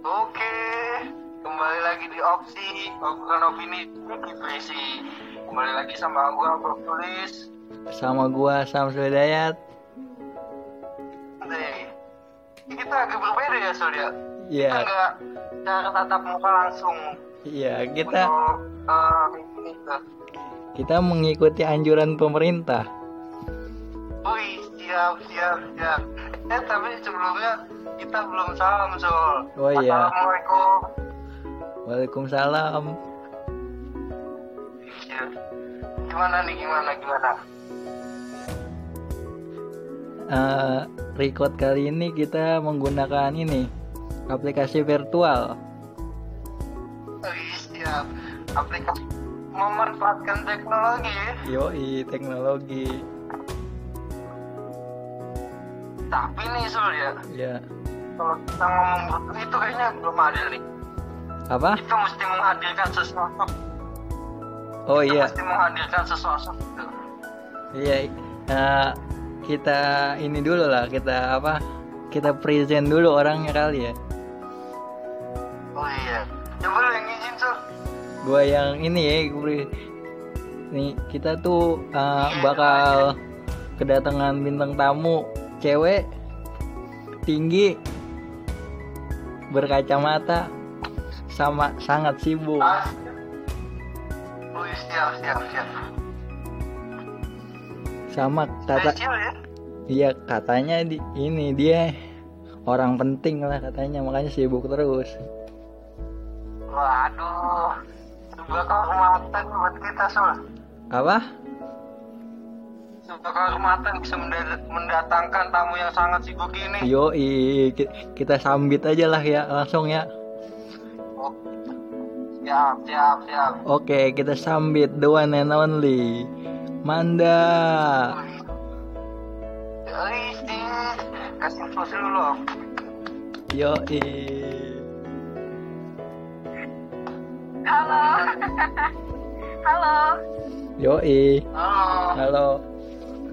Oke, kembali lagi di opsi obrolan opini berisi. Kembali lagi sama gua Bro Tulis. Sama gua Sam Hidayat. Nih, kita agak berbeda ya Surya. Iya. Kita nggak cara tatap muka langsung Iya, kita untuk tuh. kita mengikuti anjuran pemerintah. Wih, siap, siap, siap. Eh, tapi sebelumnya kita belum salam, Sul. Oh, iya. Assalamualaikum. Waalaikumsalam. Iya. Gimana nih, gimana, gimana? Eh, record kali ini kita menggunakan ini aplikasi virtual. Wih, siap. Aplikasi memanfaatkan teknologi ya. Yoi, teknologi. Tapi nih, Sul, ya. Ya. Kalau kita ngomong begitu, itu kayaknya belum adil nih. Apa? Itu mesti menghadirkan sesuatu. Oh Itu iya. mesti menghadirkan sesuatu. gitu. Iya. eh, kita ini dulu lah, kita apa? Kita present dulu orangnya kali ya. Oh iya. Coba lu yang izin, Sul. Gua yang ini ya, gue nih kita tuh eh, bakal kedatangan bintang tamu cewek tinggi berkacamata sama sangat sibuk. Ah. Siap, siap, siap. Sama kata ya. iya katanya di ini dia orang penting lah katanya makanya sibuk terus. Waduh, sebuah kehormatan buat kita Sul. Apa? Kehormatan bisa menda- mendatangkan tamu yang sangat sibuk ini. Yoi, ki- kita sambit aja lah ya langsung ya. Oh, siap, siap, siap. Oke, kita sambit the one and only Manda. Kasih info dulu loh. Yoi. Halo. Halo. Yoi. Halo. Halo.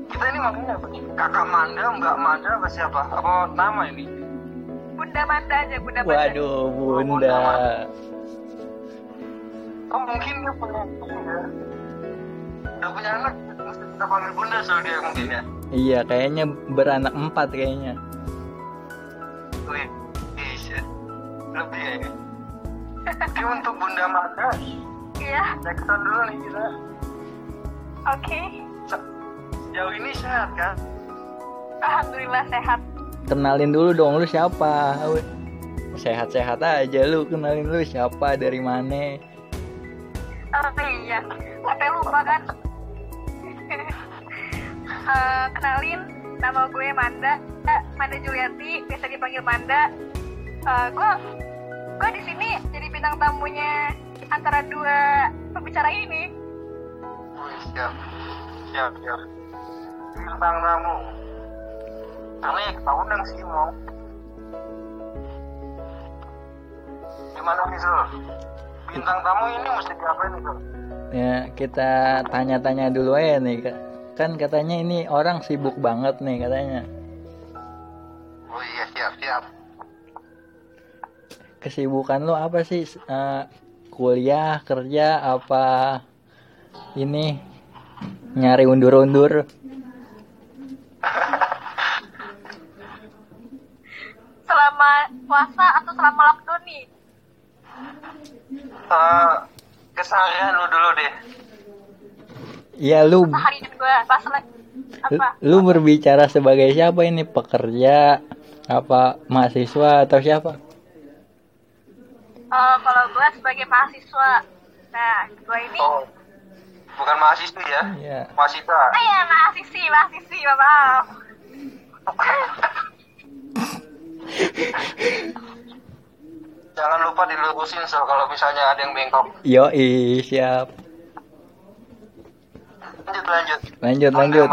Kita ini makanya apa nih? Kakak Manda, Mbak Manda, apa siapa? Apa nama ini? Bunda Manda aja, Bunda Manda. Waduh, Bunda. Oh mungkin dia punya ya. Udah punya anak, mesti kita panggil Bunda soal dia mungkin ya. Iya, kayaknya beranak empat kayaknya. Wih, iya. Lebih ya ini. Oke untuk Bunda Manda, Iya, Jackson dulu nih kita. oke. Se- Sejauh ini sehat kan? Alhamdulillah sehat. Kenalin dulu dong lu siapa? Sehat-sehat aja lu, kenalin lu siapa dari mana? Oh iya, sampai lupa kan. Eh, kenalin, nama gue Manda, Eh, Manda Juliati, biasa dipanggil Manda. Eh, gue, gue di sini jadi bintang tamunya antara dua pembicara ini. Wih, siap. Siap, siap. Bintang tamu. Karena ya kita undang sih mau. Gimana nih Sul? Bintang tamu ini mesti diapain Sul? Ya, kita tanya-tanya dulu aja nih. Ka- Kan katanya ini orang sibuk banget nih katanya. Oh iya, siap, siap. Kesibukan lu apa sih? Eh, kuliah, kerja, apa ini nyari undur-undur? Selama puasa atau selama lockdown nih? Eh, keseharian lu dulu deh. Iya, lu Sehari gue pas lagi apa? lu berbicara sebagai siapa ini? Pekerja, apa mahasiswa atau siapa? Eh, kalau gue sebagai mahasiswa, nah gue ini, Oh, bukan mahasiswi ya? Iya. Mahasiswa. ah ya mahasiswi, mahasiswi, maaf. Jangan lupa dilurusin Sul kalau misalnya ada yang bengkok. Yoi, siap. Lanjut, lanjut. Lanjut, lanjut.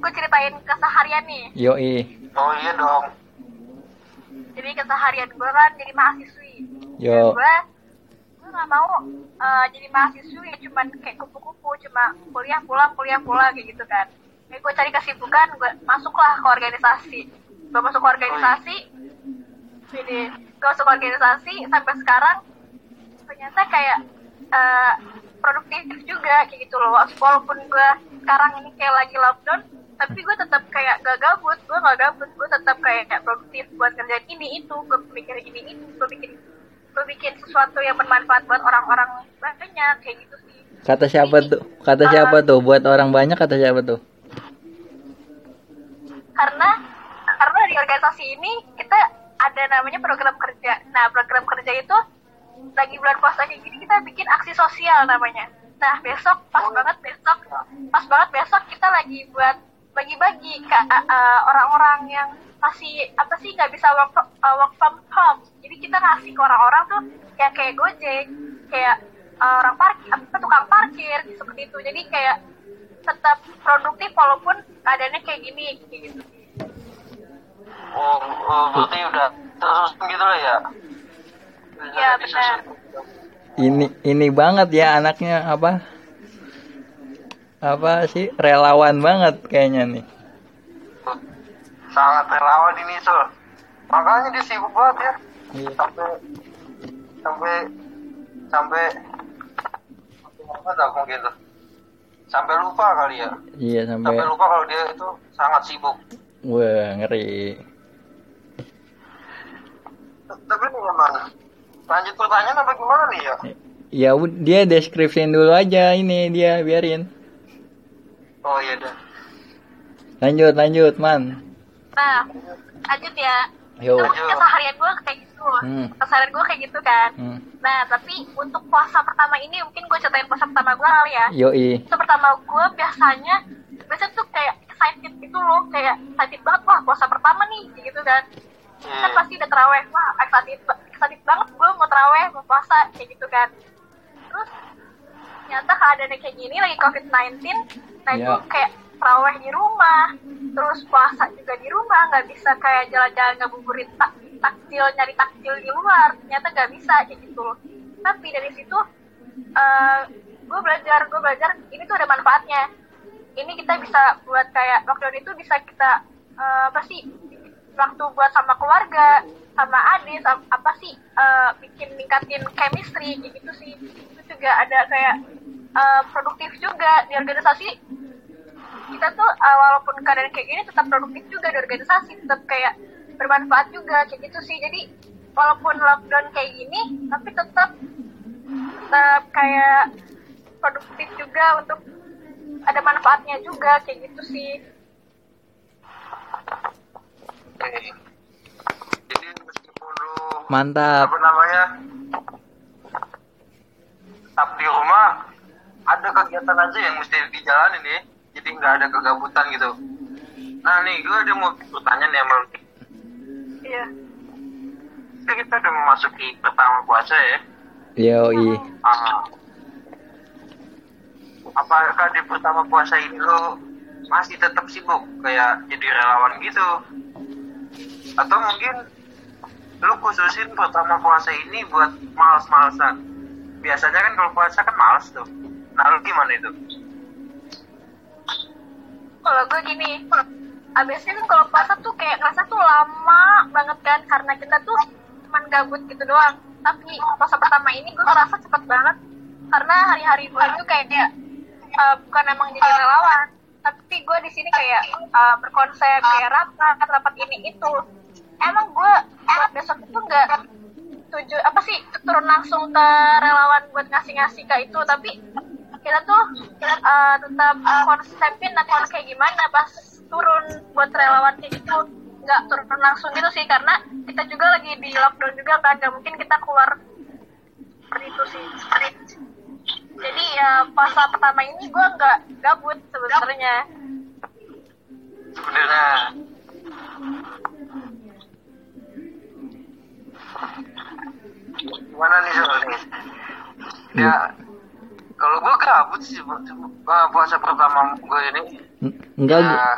Gue ceritain keseharian nih. Yoi. Oh iya dong. Jadi keseharian gue kan jadi mahasiswi. Yo. gue gue nggak mau eh, jadi mahasiswi cuman kayak kupu-kupu cuma kuliah pulang kuliah pulang kayak gitu kan. Jadi gue cari kesibukan gue masuklah ke organisasi. Gue masuk organisasi jadi gue masuk organisasi sampai sekarang ternyata kayak eh, produktif juga kayak gitu loh. Walaupun gue sekarang ini kayak lagi lockdown tapi gue tetap kayak gak gabut gue gak gabut. Gue tetap kayak produktif buat kerjaan ini itu gue mikir ini itu gue bikin gue bikin sesuatu yang bermanfaat buat orang-orang banyak kayak gitu sih Kata siapa tuh? Kata siapa tuh? Buat orang banyak kata siapa tuh? karena karena di organisasi ini kita ada namanya program kerja. Nah program kerja itu lagi bulan puasa kayak gini kita bikin aksi sosial namanya. Nah besok pas banget besok pas banget besok kita lagi buat bagi-bagi ke uh, orang-orang yang masih apa sih nggak bisa work from, uh, work from home. Jadi kita ngasih ke orang-orang tuh yang kayak gojek, kayak uh, orang parkir, apa tukang parkir seperti itu. Jadi kayak tetap produktif walaupun keadaannya kayak gini kayak gitu. Oh, oh berarti udah terus gitu lah ya? Iya benar. Ini ini banget ya anaknya apa? Apa sih relawan banget kayaknya nih. Sangat relawan ini Sul. Makanya dia sibuk banget ya. Iya. Sampai sampai sampai apa dah mungkin tuh. Sampai lupa kali ya. Iya Sampai sampai lupa kalau dia itu sangat sibuk. wah ngeri. Tapi ini memang lanjut pertanyaan apa gimana nih ya? Ya ud- dia deskripsiin dulu aja ini dia biarin. Oh iya dah. Lanjut lanjut man. Nah lanjut ya. Yo. Terus keseharian gue kayak gitu. Hmm. Keseharian gue kayak gitu kan. Hmm. Nah tapi untuk puasa pertama ini mungkin gue ceritain puasa pertama gue kali ya. Yoi. Puasa pertama gue biasanya biasanya tuh kayak excited gitu loh kayak excited banget wah puasa pertama nih kayak gitu kan. Kan Hmm. pasti udah teraweh wah excited, excited banget gue mau teraweh mau puasa kayak gitu kan. Terus ternyata keadaannya kayak gini lagi COVID-19 nah itu Ya. kayak teraweh di rumah terus puasa juga di rumah nggak bisa kayak jalan-jalan ngabuburit tak takjil nyari takjil di luar ternyata nggak bisa kayak gitu. Tapi dari situ eh gue belajar gue belajar ini tuh ada manfaatnya. Ini kita bisa buat kayak lockdown itu bisa kita apa sih waktu buat sama keluarga sama adik apa sih eh, bikin ningkatin chemistry kayak gitu sih. Itu juga ada kayak eh, produktif juga di organisasi kita tuh uh, walaupun keadaan kayak gini tetap produktif juga di organisasi tetap kayak bermanfaat juga kayak gitu sih jadi walaupun lockdown kayak gini tapi tetap tetap kayak produktif juga untuk ada manfaatnya juga kayak gitu sih Oke. Jadi meskipun lu Mantap. apa namanya tetap di rumah ada kegiatan aja yang mesti dijalanin nih jadi nggak ada kegabutan gitu. Nah nih gue ada mau bertanya nih sama lu iya. Ini kita udah memasuki pertama puasa ya. Yoi. Ah. apakah di pertama puasa ini lo masih tetap sibuk? Kayak jadi relawan gitu? Atau mungkin lu khususin pertama puasa ini buat males-malesan? Biasanya kan kalau puasa kan males tuh. Nah lu gimana itu kalau gue gini abisnya kan kalau puasa tuh kayak ngerasa tuh lama banget kan karena kita tuh cuman gabut gitu doang. Tapi puasa pertama ini gue ngerasa cepet banget karena hari-hari gue itu kayak eh, bukan emang jadi relawan tapi gue di sini kayak eh, berkonsep kayak rapat rapat ini itu. Emang gue buat besok itu nggak tuju apa sih turun langsung ke relawan buat ngasih-ngasih ke itu tapi kita tuh uh, tetap konsepin nanti kayak gimana pas turun buat relawan kayak gitu. Nggak turun langsung gitu sih karena kita juga lagi di lockdown juga kan nggak mungkin kita keluar seperti itu sih. Jadi ya puasa pertama ini gue nggak gabut sebenarnya. Sebenarnya gimana nih soal nih ya kalau gue gabut sih puasa pertama gue ini Enggak, gua, ya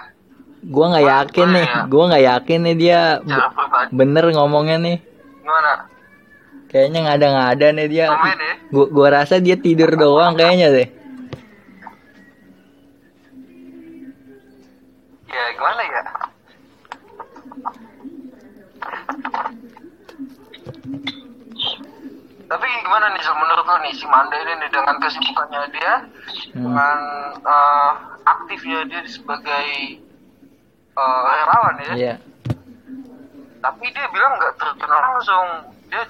gua nggak yakin nih. Gua nggak yakin nih dia bener ngomongnya nih. gimana Kayaknya nggak ada nggak ada nih dia. Komen ya. Gua, gua rasa dia tidur doang kayaknya deh. ya gimana ya nih si Manda ini nih dengan kesibukannya dia Hmm. dengan eh, aktifnya dia sebagai eh, relawan ya Iya. tapi dia bilang nggak terjun langsung dia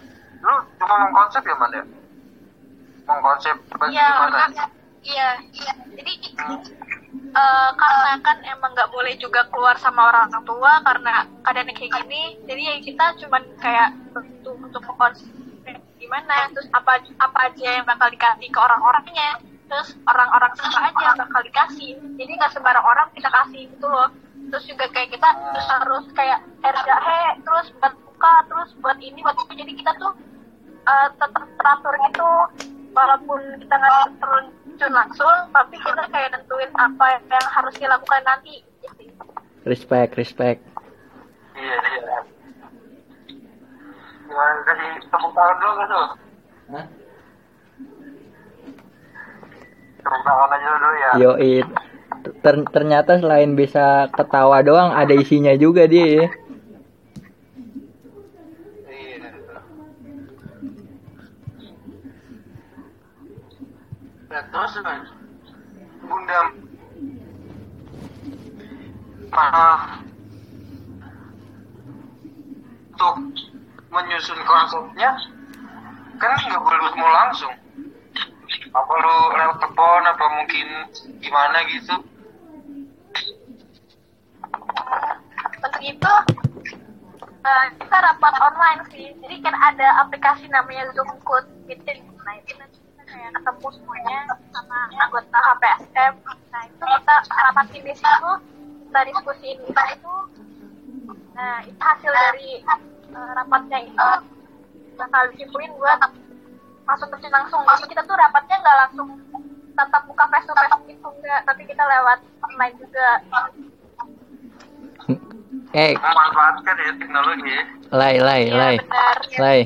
lu cuma mengkonsep ya Manda mengkonsep bagaimana Iya, iya, iya. Jadi eh, karena kan emang nggak boleh juga keluar sama orang tua karena keadaannya kayak gini. Jadi ya kita cuman kayak untuk untuk gimana, terus apa apa aja yang bakal dikasih ke orang-orangnya, terus orang-orang suka aja yang bakal dikasih. Jadi nggak sembarang orang kita kasih gitu loh. Terus juga kayak kita terus harus kayak air jahe, terus buat buka, terus buat ini, buat itu. Jadi kita tuh eh, tetap teratur gitu walaupun kita nggak terjun langsung tapi kita kayak nentuin apa yang harus dilakukan nanti. Respect, respect. iya iya ya Yoi. Ter- ternyata selain bisa ketawa doang ada isinya juga dia ya. Nah, terus Mas, Bunda ah, untuk menyusun konsepnya kan nggak boleh mau langsung. Apa lu lewat telepon apa mungkin gimana gitu. Untuk itu eh, kita rapat online sih. Jadi kan ada aplikasi namanya Zoom Code. Meeting nah itu nanti kita kayak ketemu semuanya sama anggota HPSM nah itu kita rapatin di situ kita diskusiin kita itu nah itu hasil dari eh, rapatnya itu bakal disimpulin buat masuk ke sini langsung jadi kita tuh rapatnya nggak langsung tatap muka face to face gitu enggak tapi kita lewat online juga Eh, memanfaatkan ya teknologi ya. Lai, Lai, Iya, Lai. benar. Lai.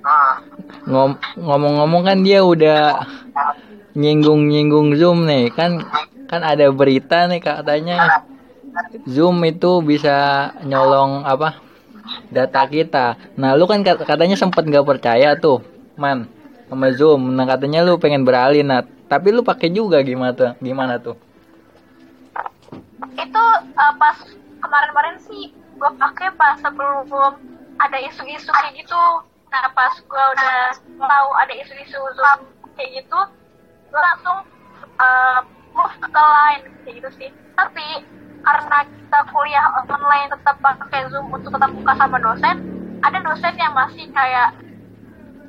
ah Ngom- ngomong-ngomong kan dia udah nyinggung-nyinggung Zoom nih kan kan ada berita nih katanya Zoom itu bisa nyolong apa data kita. Nah lu kan kat- katanya sempat nggak percaya tuh, man sama Zoom. Nah katanya lu pengen beralih, nah tapi lu pakai juga gimana tuh? Gimana tuh? itu uh, pas kemarin-kemarin sih gue pakai pas sebelum ada isu-isu kayak gitu nah pas gue udah tahu ada isu-isu zoom kayak gitu gue langsung uh, move ke lain kayak gitu sih tapi karena kita kuliah online tetap pakai zoom untuk tetap buka sama dosen ada dosen yang masih kayak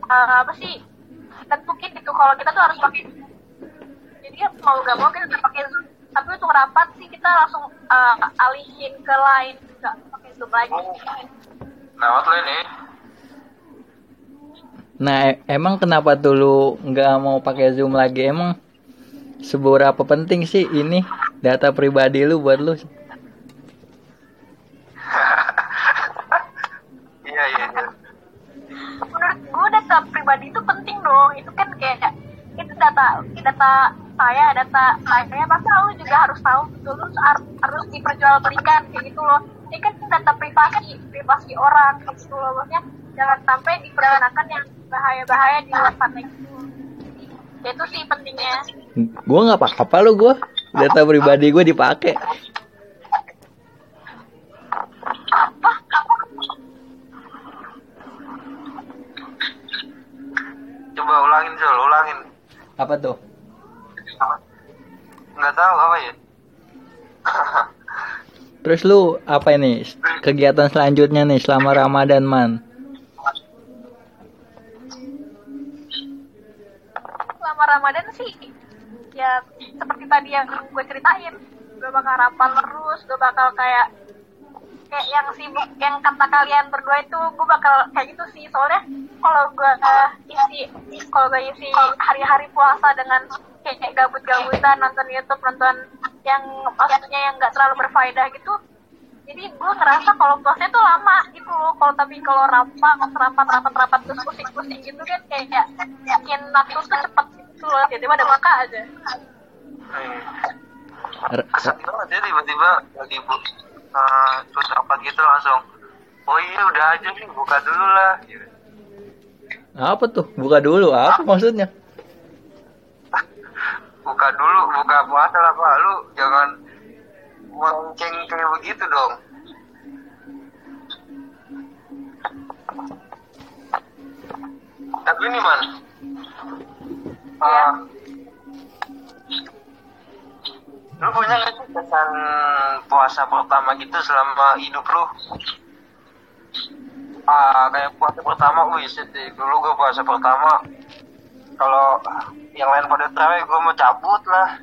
uh, apa sih tentukin gitu kalau kita tuh harus pakai jadi ya mau gak mau kita tetap pakai zoom. Tapi untuk rapat sih kita langsung uh, alihin ke lain nggak pakai zoom lagi. Lewat lo ini. Nah emang kenapa tuh lu nggak mau pakai Zoom lagi? Emang seberapa penting sih ini data pribadi lu buat lu? iya iya iya. Menurut gue data pribadi itu penting dong. Itu kan kayak itu data data saya data saya. Masa lu juga harus tahu lu har- harus diperjualbelikan kayak gitu loh. Ini kan data privasi privasi orang kayak gitu loh. Maksudnya jangan sampai dipergunakan yang bahaya-bahaya di luar sana. gitu itu sih pentingnya Gua nggak apa-apa lu gua data pribadi gue dipakai. apa coba ulangin Zul ulangin Apa tuh? nggak tahu apa ya Terus lu apa ini kegiatan selanjutnya nih selama Ramadan man? Selama Ramadan sih ya seperti tadi yang gue ceritain gue bakal rapal terus gue bakal kayak kayak yang sibuk yang kata kalian berdua itu gue bakal kayak gitu sih. Soalnya kalau gue eh, isi kalau gue isi hari-hari puasa dengan kayak gabut-gabutan nonton YouTube nonton yang maksudnya yang nggak terlalu berfaedah gitu jadi gue ngerasa kalau puasanya tuh lama gitu loh. Kalau tapi kalau rapat rapat rapat rapat terus pusing pusing gitu kan kayak bikin waktu tuh cepet loh tiba-tiba ada buka aja kesan banget ya tiba-tiba lagi bu uh, terus apa gitu langsung oh iya udah aja nih buka dulu lah gitu. Apa tuh? Buka dulu. Apa maksudnya? buka dulu buka puasa lah pak lu jangan melenceng kayak begitu dong tapi ini man Iya. lu punya nggak sih kesan puasa pertama gitu selama hidup lu? Ah kayak puasa pertama wih sedih dulu gue puasa pertama kalau yang lain pada terawih gue mau cabut lah.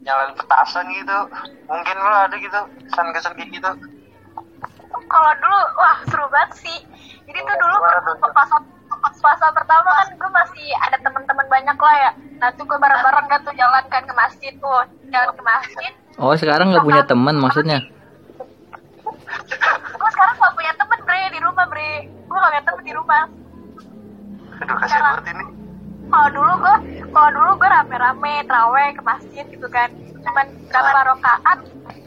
Nyalain petasan gitu. Mungkin lo ada gitu kesan-kesan kayak gitu. Kalau dulu wah seru banget sih. Jadi tuh dulu pas pas puasa pertama kan gue masih ada teman-teman banyak lah ya. Nah tuh gue bareng-bareng dah tuh jalan kan ke masjid. Tuh jalan ke masjid. Oh, sekarang nggak punya teman maksudnya? gue sekarang gak punya temen bre di rumah bre. Gue gak punya temen di rumah. Aduh kasihan banget ini. Kalau dulu gue kalau dulu gue rame-rame teraweh ke masjid gitu kan. Cuman berapa rokaat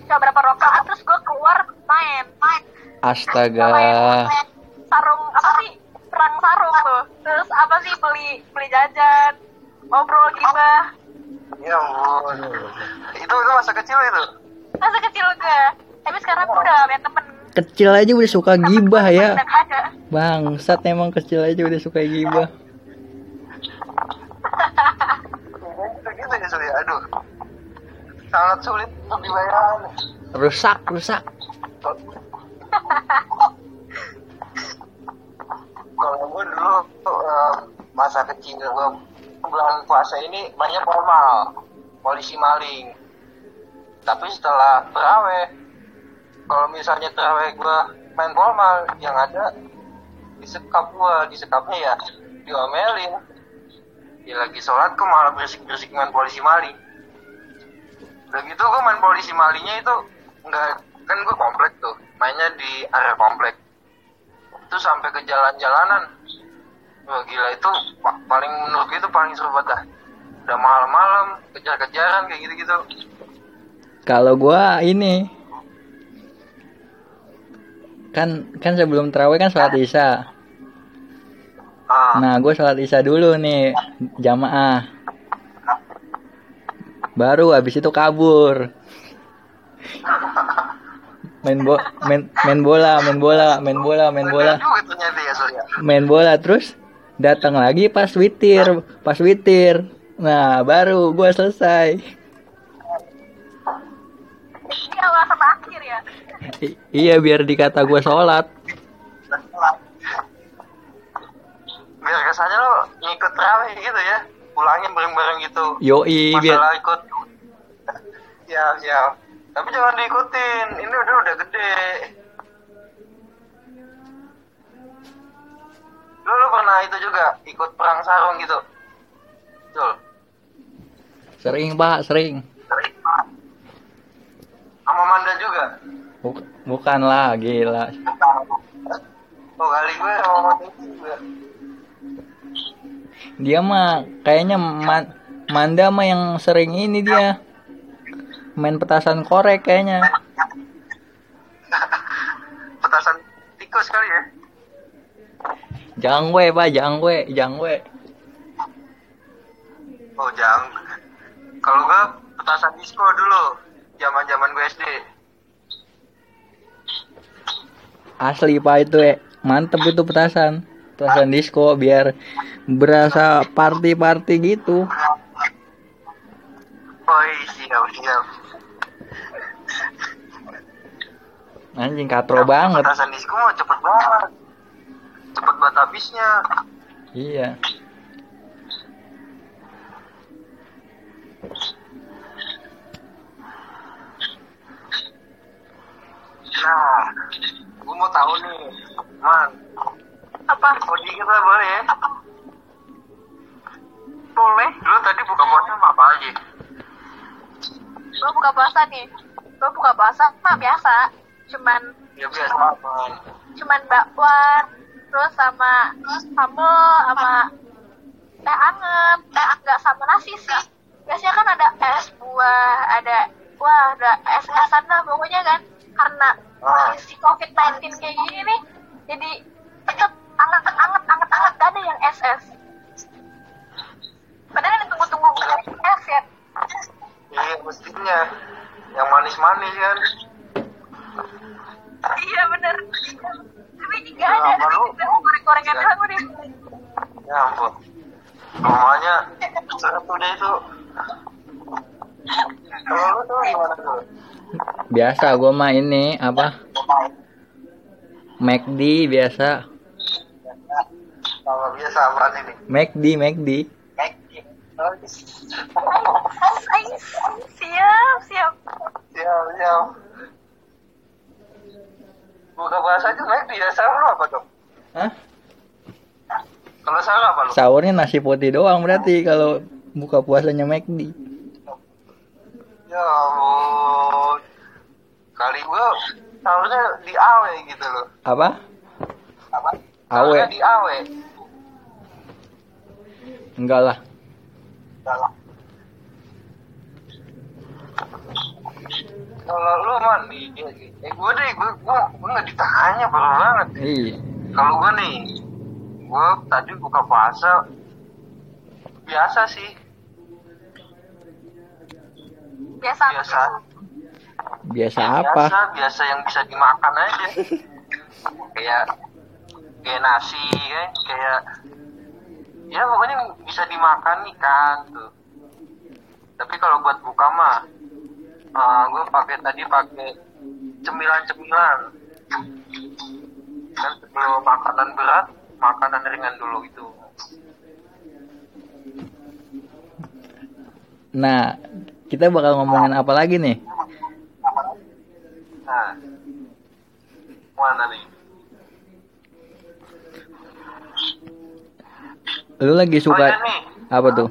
cuma berapa rokaat terus gue keluar main. Main Astaga. main sarung apa sih perang sarung tuh. Terus apa sih? Beli beli jajan ngobrol gibah. Ya ampun. Itu itu masa kecil itu? Masa kecil gue tapi sekarang gue udah gak punya temen. Kecil aja udah suka gibah ya. gak ada Bangsat emang kecil aja udah suka gibah. gitu gitu ya sulit aduh. Sangat sulit untuk dibayangkan Rusak, rusak. kalau gue dulu eh, masa kecil gue bulan puasa ini banyak formal. Polisi maling. Tapi setelah teraweh kalau misalnya teraweh gue main formal yang ada disekap gue disekapnya ya diomelin. Ya lagi sholat kok malah berisik berisik main polisi maling. Udah gitu gue main polisi malingnya itu nggak kan gue komplek tuh. Mainnya di area komplek. Itu sampai ke jalan-jalanan Wah gila itu pa- paling menurut gue itu paling seru banget dah udah malam-malam kejar-kejaran kayak gitu-gitu Kalau gua ini kan kan sebelum terawih kan sholat isya. ah Nah, gue sholat isya dulu nih jamaah. Baru habis itu kabur. Main bo main, main bola, main bola, main bola, main bola. Ya Main bola terus datang lagi pas witir, pas witir. Nah, baru gua selesai. sama akhir ya? I- iya biar dikata gua sholat. biar kesannya lo ngikut terawih gitu ya. Pulangin bareng-bareng gitu. Yoi biar masalah ikut. Siap siap. Tapi jangan diikutin. Ini udah udah gede lu, lu pernah itu juga ikut perang sarung gitu Betul. sering pak sering. sama Manda juga Buk- bukan lah gila. oh kali gue sama Manda juga Dia mah kayaknya man, Manda mah yang sering ini dia main petasan korek kayaknya. petasan tikus kali ya Jangwe pak, jangwe, jangwe. oh jangan kalau gue petasan disco dulu zaman zaman gue SD Asli pak itu eh. mantep itu petasan. Petasan disco biar berasa party-party gitu. oh iya, siap siap Anjing katro banget. petasan disco cepet banget cepet banget habisnya. Iya. nah gue mau tahu nih man. Apa? Kode kita boleh? Ya boleh. Lu tadi buka puasa sama apa aja? Gue buka puasa nih. Gue buka puasa mah biasa. Cuman ya biasa man. cuman bakwan terus sama sambal sama teh anget. Teh nggak sama nasi sih. Biasanya kan ada es buah ada wah ada es esan lah pokoknya kan. Karena kondisi covid 19 kayak gini nih jadi tetap anget anget anget anget. Gak ada yang es es. Padahal yang tunggu tunggu es ya. Iya mestinya. Yang manis manis kan. Iya bener tapi ada udah goreng-gorengan Nggak. doang udah ya ampun. Rumahnya satu deh itu? Kalau lu tuh gimana tuh biasa gua mah ini apa? McD biasa. Kalau biasa ini? McD McD siap siap. Siap siap buka puasa itu baik dia sahur apa dong Hah? kalau sahur apa lu sahurnya nasi putih doang berarti kalau buka puasanya McD ya ampun. Kali gua sahurnya di awe gitu loh. Apa? Apa? Awe. Sahurnya di awe. Enggak lah kalau lu mandi eh gua deh gua gua gua nggak ditanya baru banget iya. Kalau gua nih gua tadi buka puasa biasa sih. Biasa biasa. Biasa Ya, apa? biasa biasa yang bisa dimakan aja. Kayak kayak nasi kan kayak ya pokoknya bisa dimakan ikan tuh. Tapi kalau buat buka mah gue pakai tadi pakai cemilan-cemilan. Kan sebelum makanan berat makanan ringan dulu itu nah kita bakal ngomongin apa lagi nih? Nah mana nih? Lu lagi oh suka iya nih. apa tuh?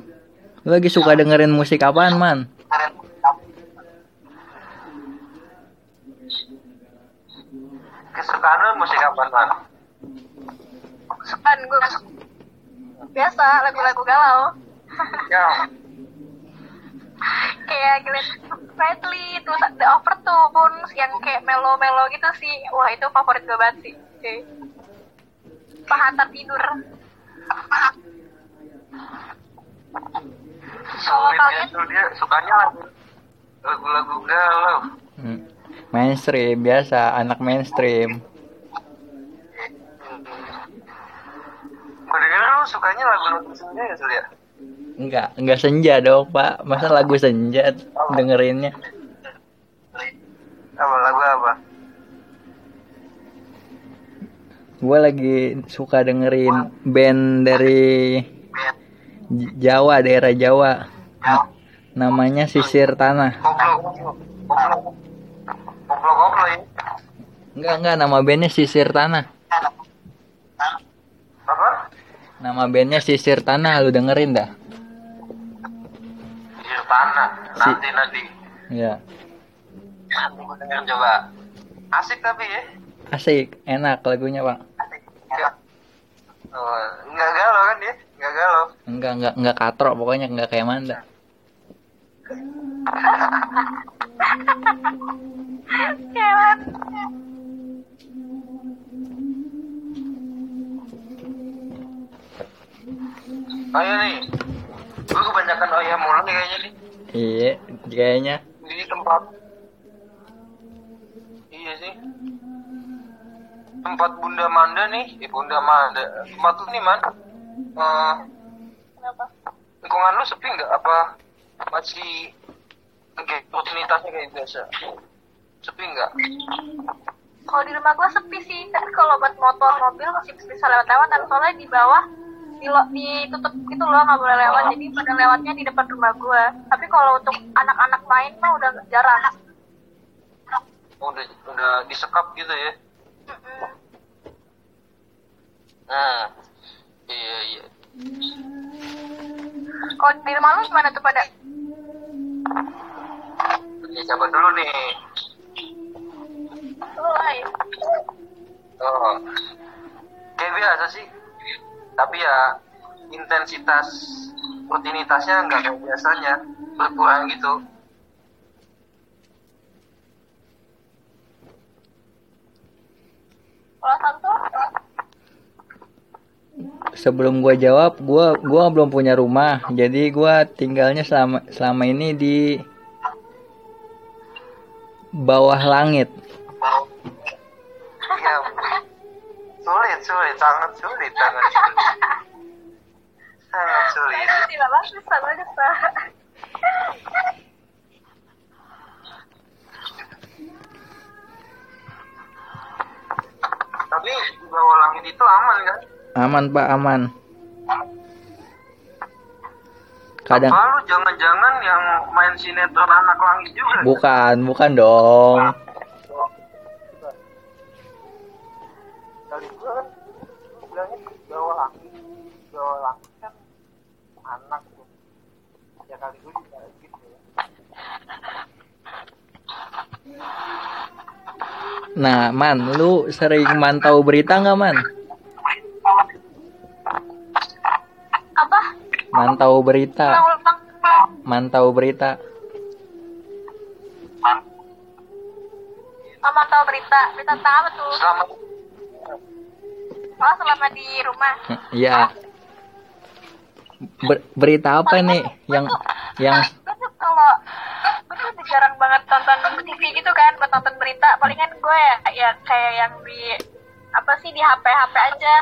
Lu lagi suka dengerin musik apaan man kesukaan lu musik apa man kesukaan gue biasa lagu-lagu galau. Ya. Kayak Glenn Fredly terus The Overtones yang kayak melo-melo gitu sih. Wah itu favorit gue banget sih Oke. Pahantar tidur. Kalau kalian tuh dia sukanya lagu lagu-lagu galau. Hmm. mainstream biasa anak mainstream gue denger lu sukanya lagu-lagu senja ya Sul ya enggak enggak senja dong pak. Masa lagu senja dengerinnya? Apa lagu apa? Gue lagi suka dengerin band dari Jawa daerah Jawa. Na- namanya Sisir Tanah. Ya. Enggak enggak nama bandnya Sisir Tanah. Apa nama bandnya Sisir Tanah lu dengerin dah. Sisir tanah nanti nanti. Ya nanti denger coba. Asik tapi ya. Asik enak lagunya pak enggak oh, enggak galau kan dia enggak galau. Enggak enggak enggak katrok pokoknya enggak kayak Manda Kewan. ayo nih. Gue kebanyakan oyah mulu nih kayaknya nih. Iya kayaknya. Di tempat. Iya sih. Tempat Bunda Manda nih. Di Bunda Manda. Tempat lu nih man. Eh, Kenapa? lingkungan lu sepi nggak? Apa masih kayak rutinitasnya kayak biasa? Sepi nggak? Kalau di rumah gue sepi sih, tapi kalau buat motor mobil masih bisa lewat-lewat. Dan soalnya di bawah di ditutup gitu loh nggak boleh lewat. Jadi pada lewatnya di depan rumah gue. Tapi kalau untuk anak-anak main mah udah jarang. Oh, udah udah disekap gitu ya nah iya iya Kalau di rumah lu gimana tuh pada? Oke, coba dulu nih Mulai. oh kayak biasa sih tapi ya intensitas rutinitasnya nggak kayak biasanya berkurang gitu sebelum gua jawab gua gua belum punya rumah jadi gua tinggalnya selama selama ini di bawah langit. Iya. Sulit, sulit, sangat sulit, sangat sulit. Sangat Tidak bagus, sama aja, Tapi di bawah langit itu aman kan? Aman pak, aman. Kadang Apa lu jangan-jangan yang main sinetron anak langit juga? bukan, bukan dong. Kali gua kan bilangnya di bawah langit, di bawah langit anak tuh. Ya kali gua juga gitu ya. Nah, man, lu sering mantau berita nggak man? Apa? Mantau berita, mantau berita. Mama tahu berita, berita apa tuh? Selamat Oh, selama di rumah. Iya. Ber- berita apa nih yang yang gue tuh kalau gue tuh jarang banget tonton TV gitu kan buat nonton berita. Palingan gue ya, ya kayak yang di apa sih di HP HP aja.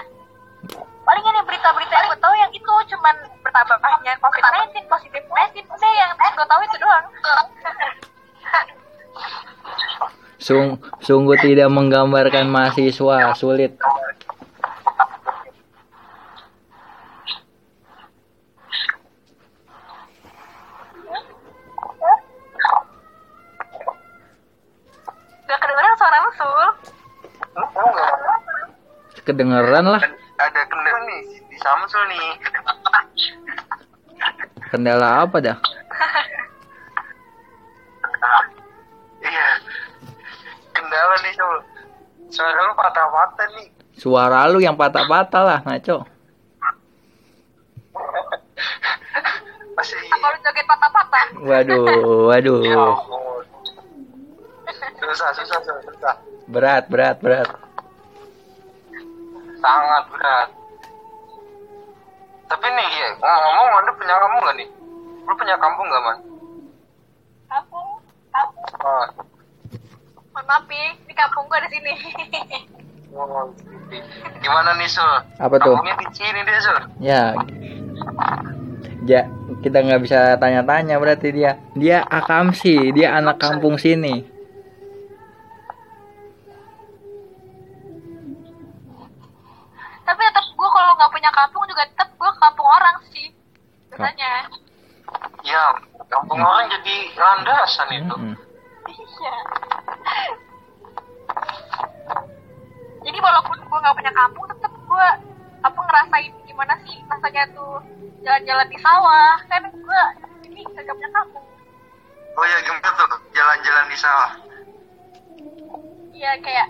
Palingan yang berita-berita yang gue tahu yang itu cuman bertambahnya COVID-19 positif 19 udah yang gue tahu itu doang. Sung sungguh tidak menggambarkan mahasiswa sulit. Gak kedengeran suara lu sul? Kedengeran lah. Ada kendala nih di Samsul nih. Kendala apa dah? Iya. Kendala nih Sul. Suara lu patah-patah nih. Suara lu yang patah-patah lah, ngaco. Masih. apa lu joget patah-patah Waduh, waduh. Ya. Susah, susah, susah. Berat, berat, berat. Sangat berat. Tapi nih, ya, ngomong-ngomong, Anda punya kampung nggak nih? Lu punya kampung nggak, Man? kampung kampung Oh, mohon maaf Pi, di kampung gue di sini oh, Gimana nih, Sul? Apa tuh? Kampungnya di sini dia, Sul. Ya. Ja, kita nggak bisa tanya-tanya berarti dia. Dia akamsi, dia anak kampung sini. tapi tetap gue kalau nggak punya kampung juga tetap gue ke kampung orang sih biasanya Ya, orang jadi landasan itu. Iya jadi walaupun gue nggak punya kampung tetap gue apa ngerasain gimana sih rasanya tuh jalan-jalan di sawah kan gue ini gak punya kampung Oh ya, gimana tuh? Jalan-jalan di sawah. iya kayak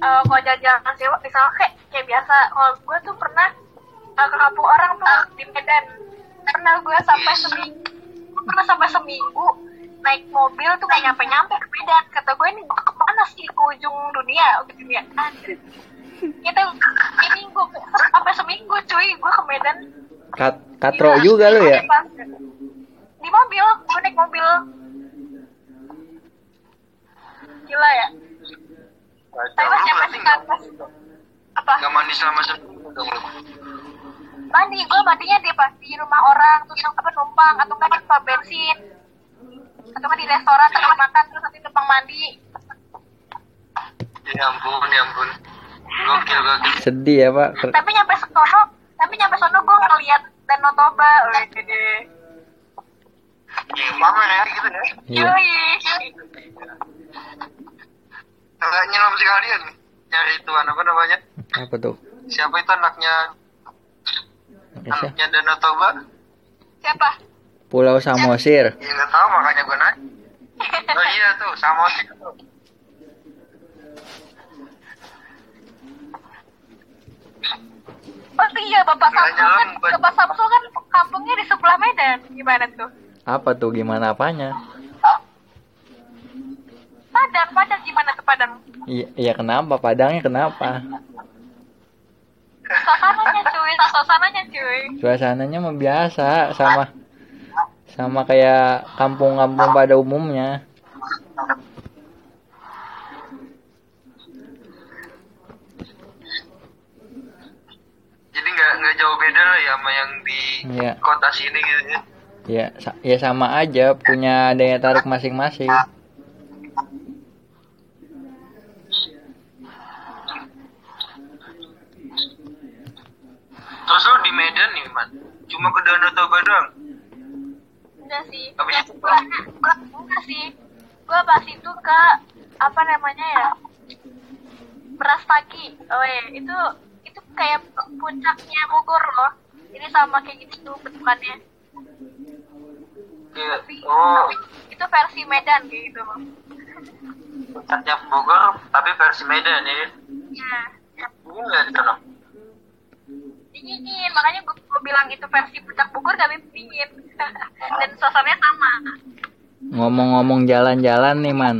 eh kalau jalan-jalan di sawah, di sawah kayak kayak biasa kalau gue tuh pernah eh, ke kampung orang tuh di Medan pernah gue sampai seminggu gue pernah sampai seminggu naik mobil tuh kayak nyampe-nyampe. Ke Medan kata gue ini gue ke mana sih ke ujung dunia? Ujung dunia anjir kita ini gue sampai seminggu cuy gue ke Medan. Kat katro juga lu ya? di mobil gue naik mobil. Gila ya. Tapi nggak kandas apa? Nggak mandi selama seminggu dong lu. Mandi gue mandinya di apa di rumah orang terus apa numpang atau enggak di pom bensin atau enggak di restoran terus makan terus nanti numpang mandi Ya ampun, ya ampun. Gokil, gokil. Sedih ya pak. Tapi nyampe sono tapi nyampe sono gue ngeliat Danau Toba Wih, Iya, pamer ya gitu ya. Iya. Nyelam sekalian nih. Nyari tuan apa namanya? Apa tuh? Siapa itu anaknya Anaknya Danau Toba? siapa Pulau Samosir. Ya nggak tahu makanya gue nanya. Oh iya tuh, sama sih tuh. oh iya bapak Samsul kan bapak Samsul kan kampungnya di sebelah Medan gimana tuh Apa tuh gimana apanya? Padang Padang gimana tuh Padang Iya, iya kenapa? Padangnya kenapa? suasananya cuy suasananya cuy suasananya mah biasa sama sama kayak kampung-kampung pada umumnya jadi nggak nggak jauh beda lah ya sama yang di ya. kota sini gitu ya ya ya sama aja punya daya tarik masing-masing. Terus lu di Medan nih, Man. Cuma ke Danau Toba doang. enggak sih. Habis itu gua, gua, enggak sih. Gua pas itu ke apa namanya ya beras pagi oh ya itu itu kayak puncaknya Bogor loh. Ini sama kayak gitu bentukannya. Iya. tapi, Oh, tapi itu versi Medan kayak gitu loh. Puncaknya Bogor tapi versi Medan ya. ya Ini nggak di sana. Dingin makanya gue, bilang itu versi puncak Bogor tapi dingin dan suasananya sama Ngomong-ngomong jalan-jalan nih, Man.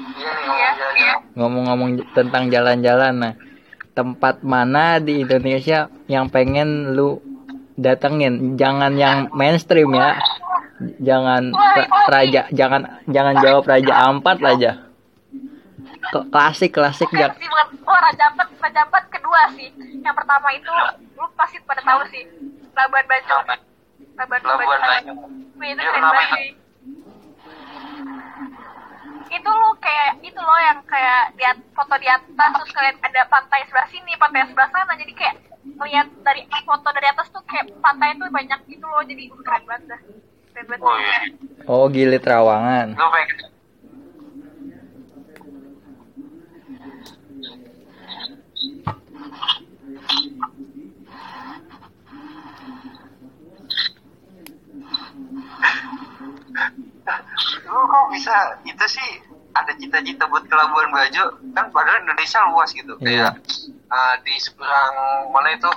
Iya iya ngomong iya Ngomong-ngomong tentang jalan-jalan, nah. Tempat mana di Indonesia yang pengen lu datengin? Jangan yang mainstream ya. Jangan ra- raja, jangan jangan jawab Raja Ampat aja. Klasik, klasik Bukan jak. sih, bukan. Oh, kedua sih. Yang pertama itu, lu pasti pada tahu sih. Labuan Bajo. Labuan- Bajo. Wih, itu Iya, keren kenapa banget itu? sih. Itu lu kayak, itu loh yang kayak lihat foto di atas, terus kalian ada pantai sebelah sini, pantai sebelah sana. Jadi kayak ngeliat dari foto dari atas tuh kayak pantai itu banyak gitu loh. Jadi keren banget dah. Keren banget. Oh iya. Oh, Gili Trawangan. Lu pengen Lu kok bisa? Itu sih ada cita-cita buat ke Labuan Bajo. Kan padahal Indonesia luas gitu. Iya. kayak eh, di seberang mana itu?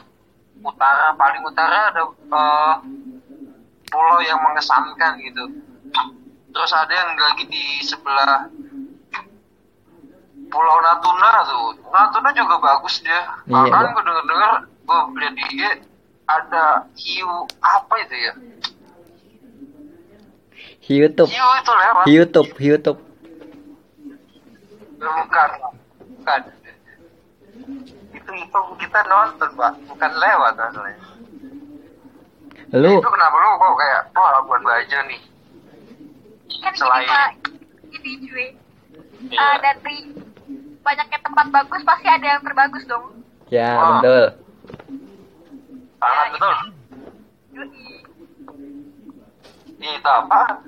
Utara paling utara ada eh, pulau yang mengesankan gitu. Terus ada yang lagi di sebelah Pulau Natuna tuh. Natuna juga bagus dia. Iya, bahkan Pak. gue denger dengar gue lihat di IG ada hiu apa itu ya YouTube, hiu itu lewat YouTube, YouTube. bukan bukan itu itu kita nonton pak bukan lewat maksudnya Lu itu kenapa lu kok kayak wah Labuan Bajo nih kan Selain- gini cuy Iya. Eh, dari banyaknya tempat bagus pasti ada yang terbagus dong ya Wah. betul. sangat Ya, betul Yoi. Itu apa?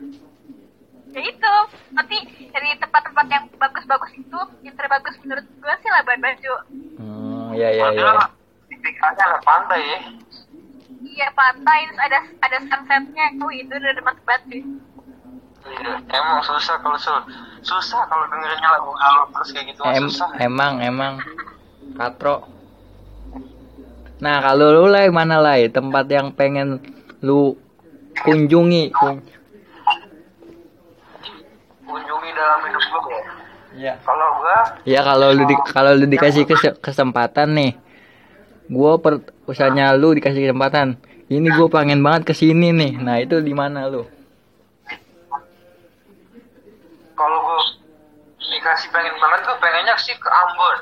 Ya itu nanti dari tempat-tempat yang bagus-bagus itu yang terbagus menurut gue sih Labuan Bajo. Hmm, ya ya ya. tipikalnya ada pantai. Ya iya pantai terus ada ada sunsetnya. Oh itu udah demen banget sih. Iya, emang susah kalau sul susah kalau dengerinnya lagu galau terus kayak gitu Em, susah. emang emang. Katro. Nah kalau lu lah mana lah tempat yang pengen lu kunjungi? Kun- Kunjungi dalam hidup gue ya. Kalau gua Ya kalau lu di, kalau lu dikasih kes- kesempatan nih, gua per usahanya lu dikasih kesempatan. Ini gua pengen banget ke sini nih. Nah itu di mana lu? kalau gua dikasih pengen banget gua pengennya sih ke Ambon.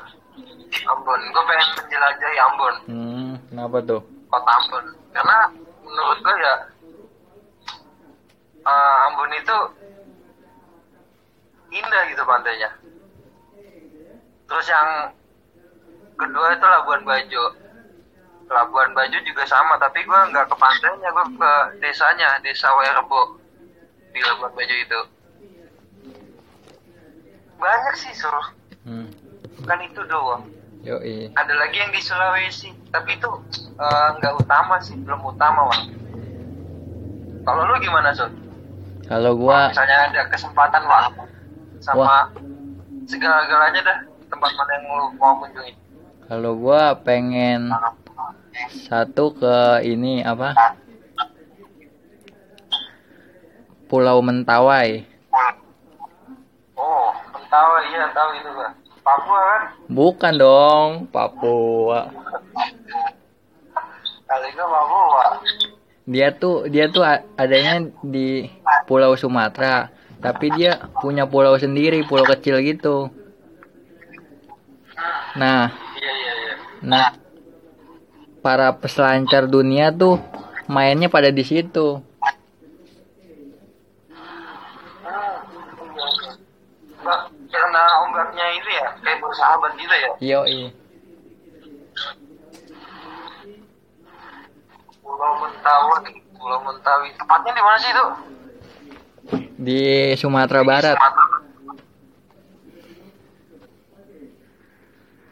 Ambon, gua pengen menjelajahi Ambon, Hmm, kenapa tuh? kota Ambon. Karena menurut gua ya eh, Ambon itu indah gitu pantainya. Terus yang kedua itu Labuan Bajo. Labuan Bajo juga sama, tapi gua nggak ke pantainya, gua ke desanya, desa Werebo di Labuan Bajo itu. Banyak sih suruh, Hmm. kan itu doang. Yoi. Ada lagi yang di Sulawesi, tapi itu eh, nggak utama sih, belum utama bang. Kalau lu gimana Sun? Kalau gua Misalnya ada kesempatan waktu sama Wah. segala-galanya dah tempat mana yang lu mau kunjungi. kalau gua pengen satu ke ini apa? Pulau Mentawai. Oh, Mentawai iya tahu itu gua. Papua kan? Bukan dong, Papua. Kali Papua. Dia tuh dia tuh adanya di Pulau Sumatera, tapi dia punya pulau sendiri, pulau kecil gitu. Nah, Iya iya iya. nah para peselancar dunia tuh mainnya pada di situ. Karena ombaknya itu ya kayak bersahabat gitu ya Yo Pulau Mentawai Pulau Mentawai tepatnya di mana sih itu di Sumatera Barat. Sumatera.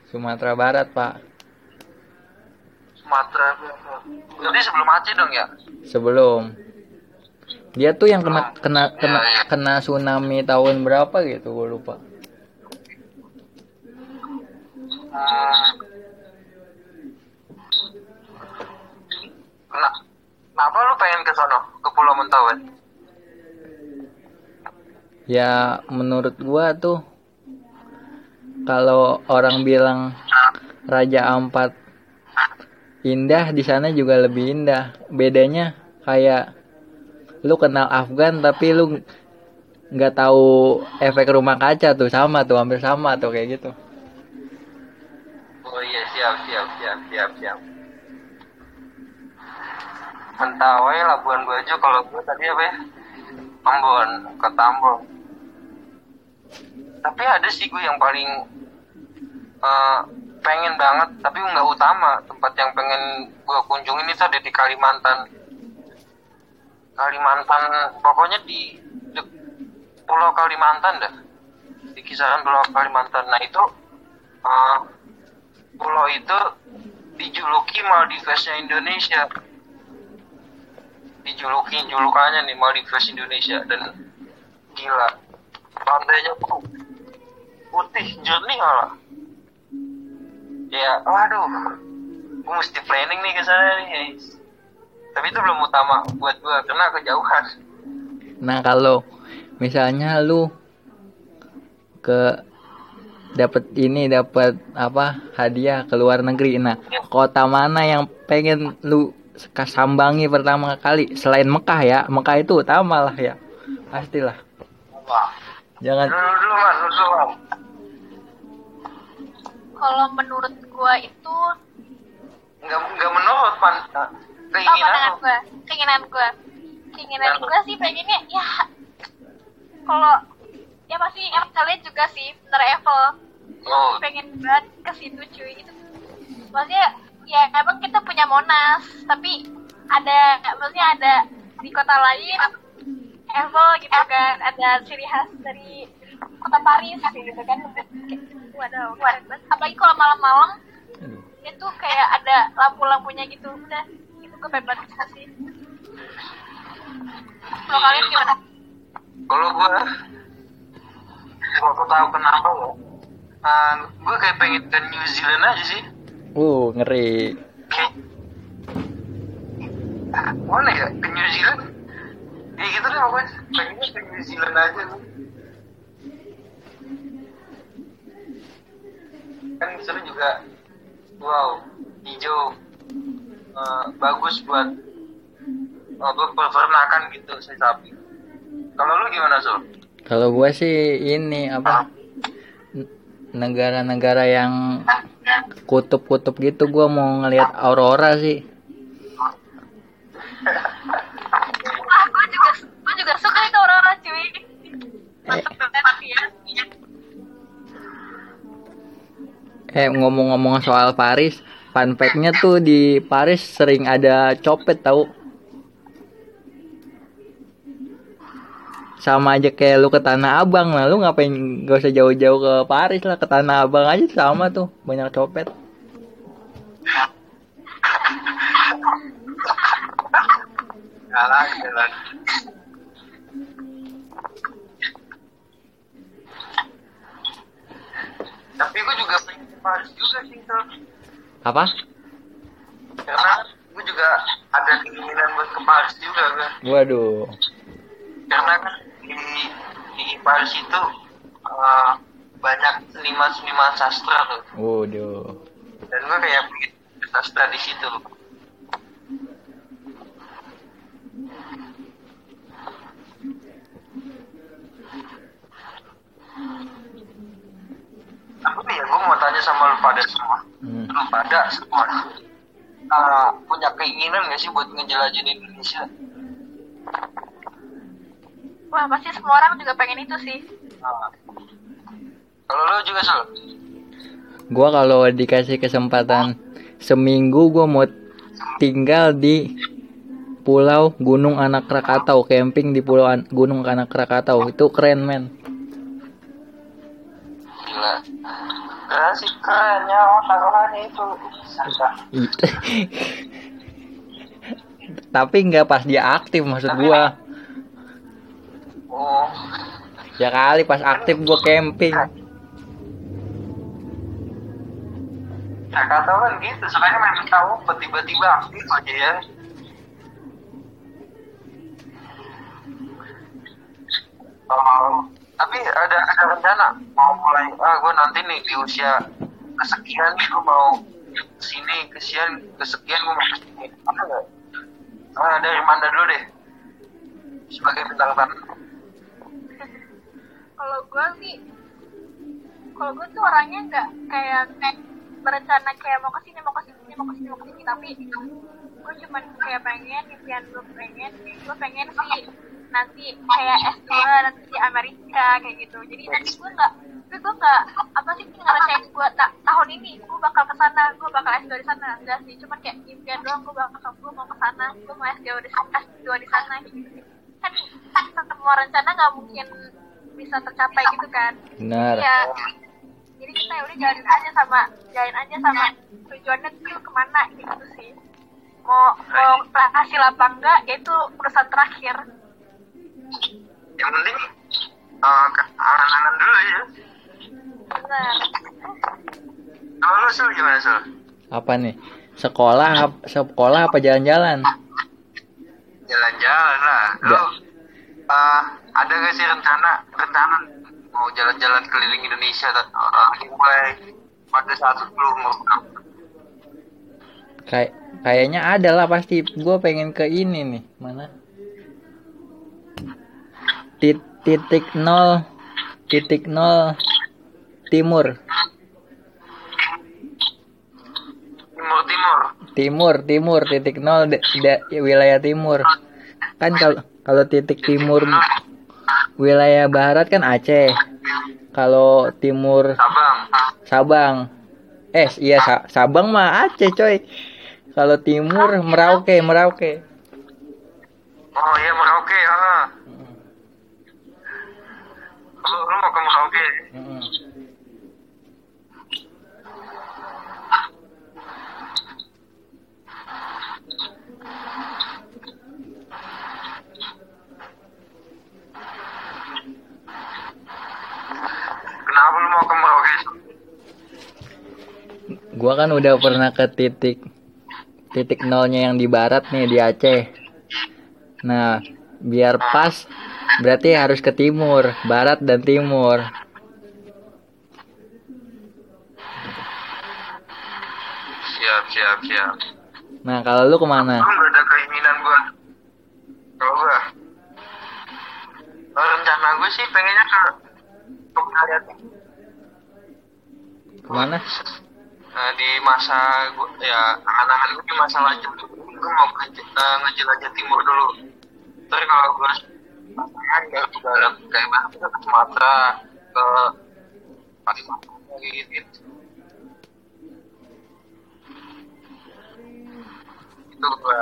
Sumatera Barat, Pak. Sumatera berarti sebelum Aceh dong ya Sebelum dia tuh yang kena kena kena Iya, iya. kena tsunami tahun berapa gitu, gue lupa. Hmm. Kena, kenapa lu pengen ke sono ke Pulau Mentawai Ya menurut gua tuh kalau orang bilang Raja Ampat indah di sana juga lebih indah. Bedanya kayak lu kenal Afgan tapi lu nggak tahu efek rumah kaca tuh sama tuh hampir sama tuh kayak gitu. Oh iya siap siap siap siap siap. Mentawai Labuan Bajo kalau gue tadi apa ya? Ambon, kota Ambon. Tapi ada sih gue yang paling eh, pengen banget, tapi nggak utama. Tempat yang pengen gue kunjungin itu ada di Kalimantan. Kalimantan, pokoknya di, di Pulau Kalimantan dah. Di kisaran Pulau Kalimantan. Nah itu eh, pulau itu dijuluki Maldivesnya Indonesia dijuluki julukannya nih Maldives Indonesia dan gila. Pantainya tuh putih jernih malah. Ya waduh. Gue mesti planning nih ke sana nih tapi itu belum utama buat gue karena kejauhan. Nah kalau misalnya lu ke dapat ini dapat apa hadiah ke luar negeri nah kota mana yang pengen lu sambangi pertama kali. Selain Mekah ya. Mekah itu utama lah ya. Pastilah. Wah jangan. Kalau menurut gua itu nggak nggak menurut man oh, keinginan pandangan lu? gua, keinginan gua, keinginan Kenapa? gua sih pengennya ya kalau ya pasti em kalian juga sih. Travel oh. Pengen banget ke situ cuy. Itu maksudnya ya emang kita punya Monas tapi ada maksudnya ada di kota lain Eiffel gitu kan ada ciri khas dari kota Paris gitu kan. Waduh keren banget. apalagi kalau malam-malam itu kayak ada lampu-lampunya gitu. Udah itu gue pengen banget ke sana sih. Kalau kalian gimana? Kalau gue kalau tahu kenapa ya uh, gue kayak pengen ke New Zealand aja sih uh ngeri. Mana ya? Ke New Zealand? Ya gitu deh pokoknya pengennya ke New Zealand aja. Nih. kan di sana juga wow hijau uh, bagus buat uh, buat peternakan gitu si sapi. Kalau lu gimana Sul? kalau gua sih ini apa n- negara-negara yang kutub-kutub gitu gua mau ngelihat aurora sih. Gue juga gue juga suka itu orang-orang cuy. Mantep banget ya Eh ngomong-ngomong soal Paris, fun fact-nya tuh di Paris sering ada copet tahu. Sama aja kayak lu ke Tanah Abang lah, lu ngapain gak usah jauh-jauh ke Paris lah, ke Tanah Abang aja sama tuh, banyak copet. tapi gue juga pengen ke Paris juga sih Sul. Apa? karena gue juga ada keinginan buat ke Paris juga kan Waduh. karena kan di di Paris itu uh, banyak seniman-seniman sastra tuh Waduh. dan gue kayak pengen sastra di situ tapi nih ya gue mau tanya sama lu pada semua Hmm. lu pada semua uh, punya keinginan gak sih buat ngejelajahin Indonesia? Wah pasti semua orang juga pengen itu sih. Kalau lo juga Sul? Gua kalau dikasih kesempatan seminggu gua mau tinggal di Pulau Gunung Anak Krakatau, camping di Pulau An- Gunung Anak Krakatau. Itu keren, men. Gila. Keren sih kerennya oh, itu. Tapi nggak pas dia aktif maksud gua. Oh, Ya kali pas aktif gua camping. Krakatau kan gitu, sebenarnya main tahu tiba-tiba aktif aja ya. Oh, tapi ada ada rencana mau mulai ah gue nanti nih di usia kesekian gue mau sini kesian kesekian gue mau ke sini apa enggak ah, dari Manda dulu deh sebagai bintang tamu Kalau gue sih, kalau gue tuh orangnya nggak kayak kayak berencana kayak mau ke sini mau ke sini mau ke sini mau ke sini tapi gue cuman kayak pengen impian gue pengen gue pengen sih nanti kayak S2 nanti di Amerika kayak gitu. Jadi nanti gue nggak tapi gue nggak apa sih ngerasain gue tak tahun ini? Gue bakal ke sana gue bakal S2 di sana. Enggak sih cuman kayak impian doang gue bakal gue mau ke sana gue mau S2 di S2 di sana gitu. Kan semua rencana nggak mungkin bisa tercapai gitu kan Benar. Iya. Jadi kita ya udah jalanin aja sama jalanin aja sama tujuannya tuh ke mana gitu sih. Mau mau hasil apa enggak ya itu urusan terakhir. yang penting uh, angan-angan dulu ya Benar. kalau lu sul gimana sul Apa nih? Sekolah sekolah apa jalan-jalan? jalan-jalan lah lu Uh, ada gak sih rencana rencana mau jalan-jalan keliling Indonesia uh, mulai pada saat lu umur Kayak kayaknya ada lah pasti. Gue pengen ke ini nih. Mana? Tit- titik nol titik nol timur timur timur timur timur titik nol de- de- wilayah timur kan kalau kalau titik timur wilayah barat kan Aceh. Kalau timur Sabang. Sabang. Eh iya Sa- Sabang mah Aceh coy. Kalau timur Merauke Merauke. Oh iya Merauke ah. Lu, lu mau ke Merauke. Kenapa lu mau ke Merauke gua kan udah pernah ke titik titik nolnya yang di barat nih di Aceh. Nah biar pas berarti harus ke timur barat dan timur. Siap siap siap. Nah kalau lu ke mana? Lu gak ada keinginan gua. Kalau gua? Rencana gue sih pengennya ke ke ke mana Nah, di masa gua ya angan-angan gue di masa lanjut gue mau ke uh, ngejelajah timur dulu. Terus kalau gue pasangan ke barat kayak mana ke Sumatera ke Kalimantan gitu. Itu gue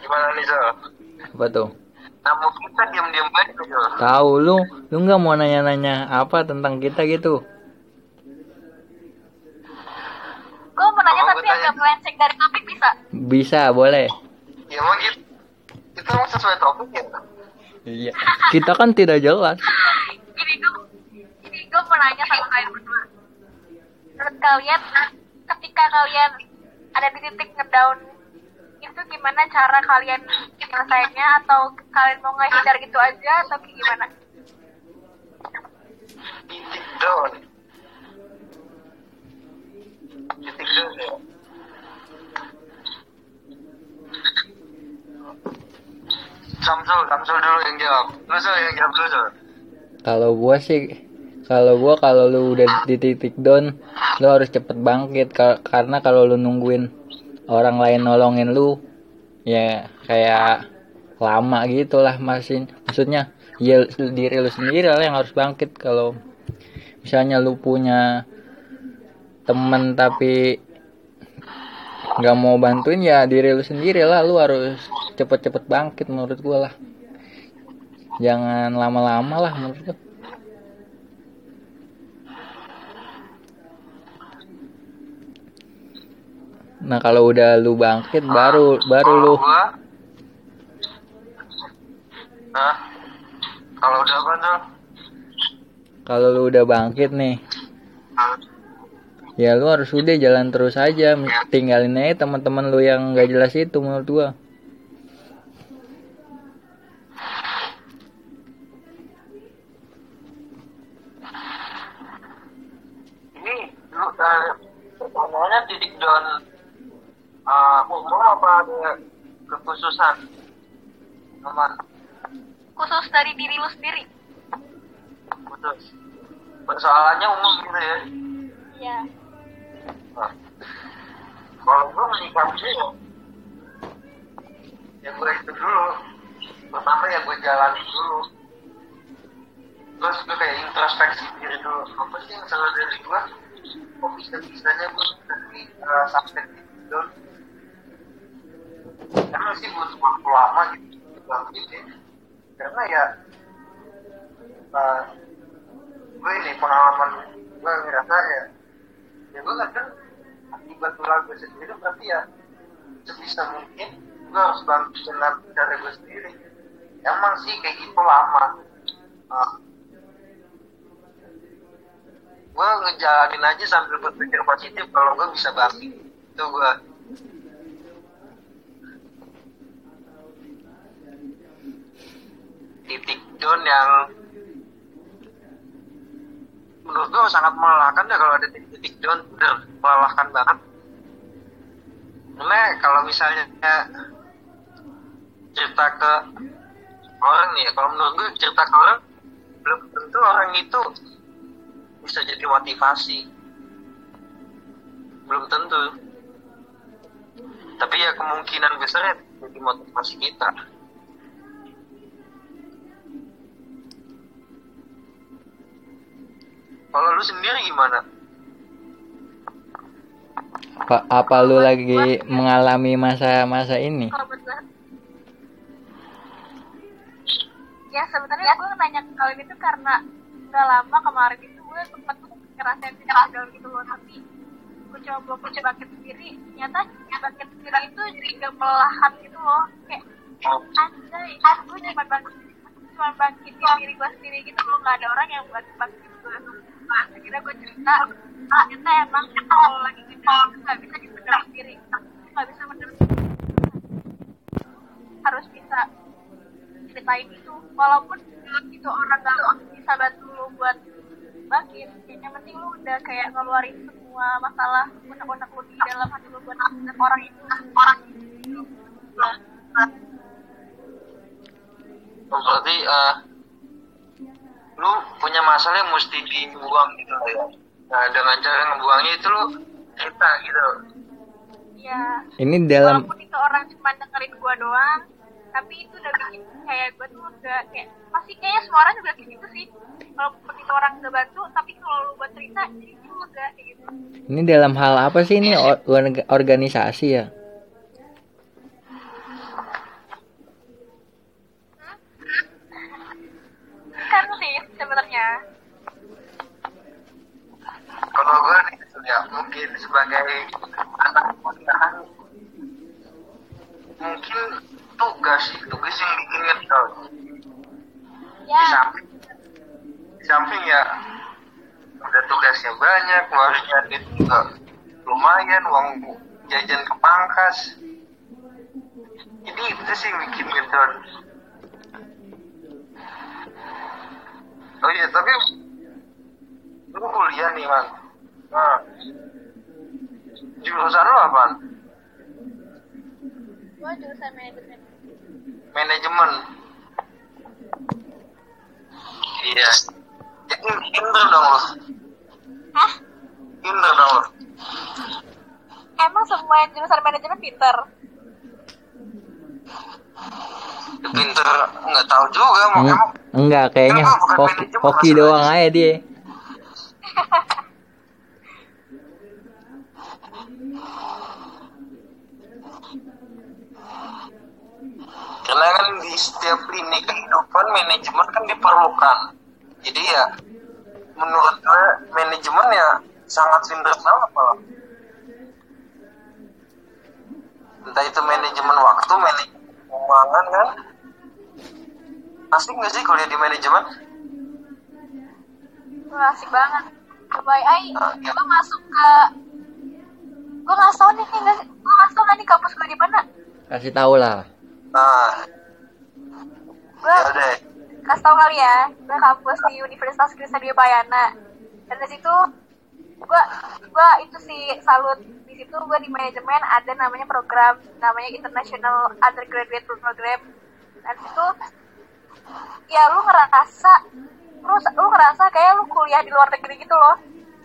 gimana nih Zal? Apa tuh Tamu kita diam-diam baik tuh Zal. tahu lu lu nggak mau nanya-nanya apa tentang kita gitu Gue mau nanya Oh, tapi agak melenceng dari topik bisa. bisa boleh Ya emang gitu. Itu emang sesuai topik ya? iya kita kan tidak jelas Gini gue, gini gue mau nanya sama kalian berdua. Menurut kalian, ketika kalian ada di titik ngedown itu gimana cara kalian nyelesainnya atau kalian mau ngehindar gitu aja atau gimana? Titik down. Titik ya. dulu yang jawab. Samsul yang jawab dulu. Kalau gue sih kalau gue kalau lu udah di titik down lu harus cepet bangkit karena kalau lu nungguin orang lain nolongin lu ya kayak lama gitu lah masih maksudnya ya diri lu sendiri lah yang harus bangkit kalau misalnya lu punya temen tapi nggak mau bantuin ya diri lu sendiri lah. Lu harus cepet-cepet bangkit menurut gua lah. Jangan lama-lama lah menurut gua nah kalau udah lu bangkit baru baru lu. gua Hah? Kalau udah apa tuh? kalau lu udah bangkit nih. Ya lu harus udah jalan terus aja. Tinggalin aja teman-teman lu yang gak jelas itu menurut gua. Ini lu uh, titik down uh, umum apa ada kekhususan? Aman, khusus dari diri lu sendiri khusus. Persoalannya umum gitu ya. ya Nah, kalau gue menyikapinya ya, ya gue itu dulu. Pertama ya gue jalani dulu. Terus gue kayak introspeksi diri dulu. Apa sih yang salah dari gue? Kok bisa-bisanya gue dari uh? Emang sih butuh waktu lama gitu bangkitin. Karena ya uh, gue ini pengalaman gue ngerasa ya ya gue kadang akibat ulah gue sendiri berarti ya sebisa mungkin gue harus bantu dengan cara gue sendiri. Emang sih kayak gitu lama. Nah, gue ngejalanin aja sambil berpikir positif kalau gue bisa bangkit itu gue titik down yang menurut gue sangat melelahkan ya kalau ada titik down bener melelahkan banget. Karena kalau misalnya cerita ke orang nih ya, kalau menurut gue cerita ke orang belum tentu orang itu bisa jadi motivasi. Belum tentu. Tapi ya kemungkinan besar ya jadi motivasi kita kalau lu sendiri gimana? Apa apa lu lagi mengalami masa-masa ini? Ya sebenarnya gue nanya ke kalian itu karena udah lama kemarin itu gue sempat tuh ngerasain gagal gitu loh tapi gue coba gue bangkit sendiri. Ternyata bangkit sendiri itu juga melelahkan gitu loh. Kayak anjay gue cuma bangkit cuma bangkitin diri gue sendiri gitu loh. Nggak ada orang yang buat bangkit gue nah, akhirnya gue cerita ternyata emang kalau lagi gitu nggak bisa dipendam sendiri nggak bisa mendam harus bisa ceritain itu. Walaupun itu orang gak bisa bantu lu buat bangkit yang penting lu udah kayak ngeluarin semua masalah unek-unek lu di dalam hati lu buat orang itu orang itu. Berarti eh, lu punya masalah yang mesti dibuang gitu ya. Nah dengan cara ngebuangnya itu lu cerita gitu. ya ini dalam walaupun itu orang cuma dengerin gua doang tapi itu udah bikin kayak gua tuh udah kayak pasti kayaknya semua orang juga kayak gitu sih. Walaupun itu orang udah bantu tapi kalau lu buat cerita jadi juga kayak gitu. Ini dalam hal apa sih ini or- orga- organisasi ya kan sih sebenarnya Kalau gue nih ya mungkin sebagai anak kuliahan mungkin tugas tugas yang bikin ngedol. Di ya samping di samping ya udah tugasnya banyak, harusnya duit juga lumayan, uang jajan ke pangkas. Jadi itu sih yang bikin ngedol. Oh iya, tapi lu kuliah nih, Man. Nah, jurusan lu apa? gua jurusan manajemen manajemen iya pinter dong lo Hah? pinter dong lo Emang semua yang jurusan manajemen pinter? Pinter nggak tahu juga mau Eng- enggak kayaknya hoki, hoki doang aja dia. Karena kan di setiap lini kehidupan manajemen kan diperlukan. Jadi ya menurut gue manajemen ya sangat pinter banget entah itu manajemen waktu manajemen keuangan kan asik nggak sih kuliah di manajemen Wah, asik banget. Ay, Ah, iya. gue masuk ke... Gue nggak tau nih, nggak? Gue nggak tau nih kampus gue di mana. kasih tahu lah nah Gue ya kasih tau kali ya, gue kampus di Universitas Krista Bayana. Dan di situ gue gue itu sih salut. Di situ gue di manajemen ada namanya program namanya International Undergraduate Program. Dan itu ya lu ngerasa lu lu ngerasa kayak lu kuliah di luar negeri gitu loh.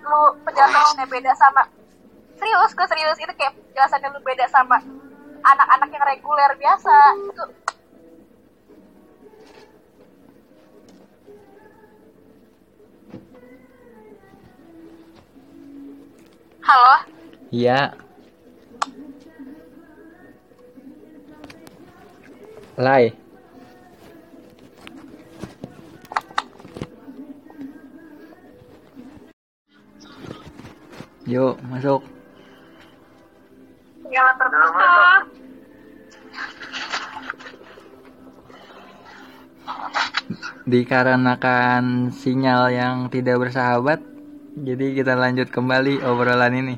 Lu penjelasannya beda sama serius gue serius. Itu kayak penjelasannya lu beda sama anak-anak yang reguler biasa. Itu halo? Iya. Lai. Yuk masuk. Terputus. Dikarenakan sinyal yang tidak bersahabat Jadi kita lanjut kembali obrolan ini.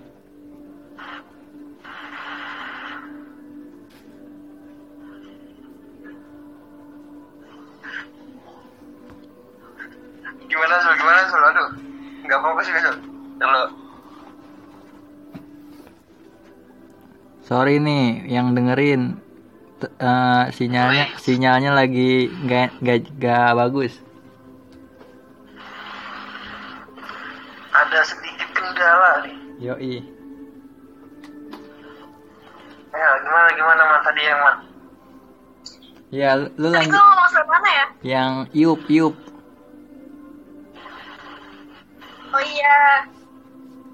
Gimana sul? Gimana sul? Aduh nggak fokus ya sul. Kalau Sorry nih yang dengerin eh, sinyalnya sinyalnya lagi nggak nggak nggak bagus. Ada sedikit kendala nih Yoi. ya gimana gimana man tadi yang man Ya lu lu Tadi ngomong soal mana ya? yang yup yup. Oh iya.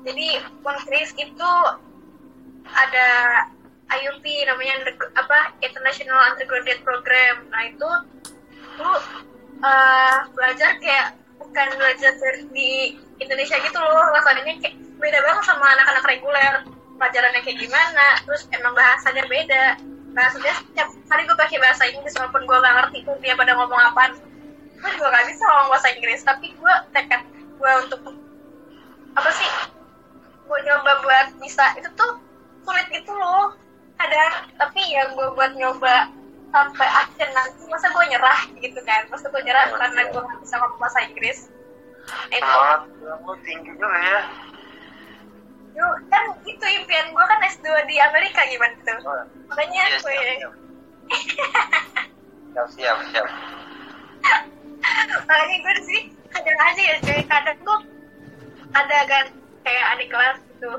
Jadi Unkris itu ada IUP namanya under- apa International Undergraduate Program. Nah itu lu eh, belajar kayak bukan belajar di Indonesia gitu loh. Rasanya kayak beda banget sama anak-anak reguler. Pelajarannya kayak gimana, terus emang bahasanya beda. Bahasanya setiap hari gue pakai bahasa Inggris walaupun gue gak ngerti tuh dia pada ngomong apaan. Gue juga gak bisa ngomong bahasa Inggris, tapi gue tekad gue untuk apa sih gue nyoba buat bisa itu tuh sulit gitu loh kadang tapi ya gue buat nyoba sampai akhir nanti masa gue nyerah gitu kan? Masa gue nyerah karena gue nggak bisa ngomong bahasa Inggris. Itu. Kamu tinggi juga ya. Yuk kan itu impian gue kan S2 di Amerika gimana tuh? Oh, makanya iya, gue siap, siap. Siap siap makanya gue sini kadang aja ya cuy kadang tuh ada kan kayak adik kelas gitu.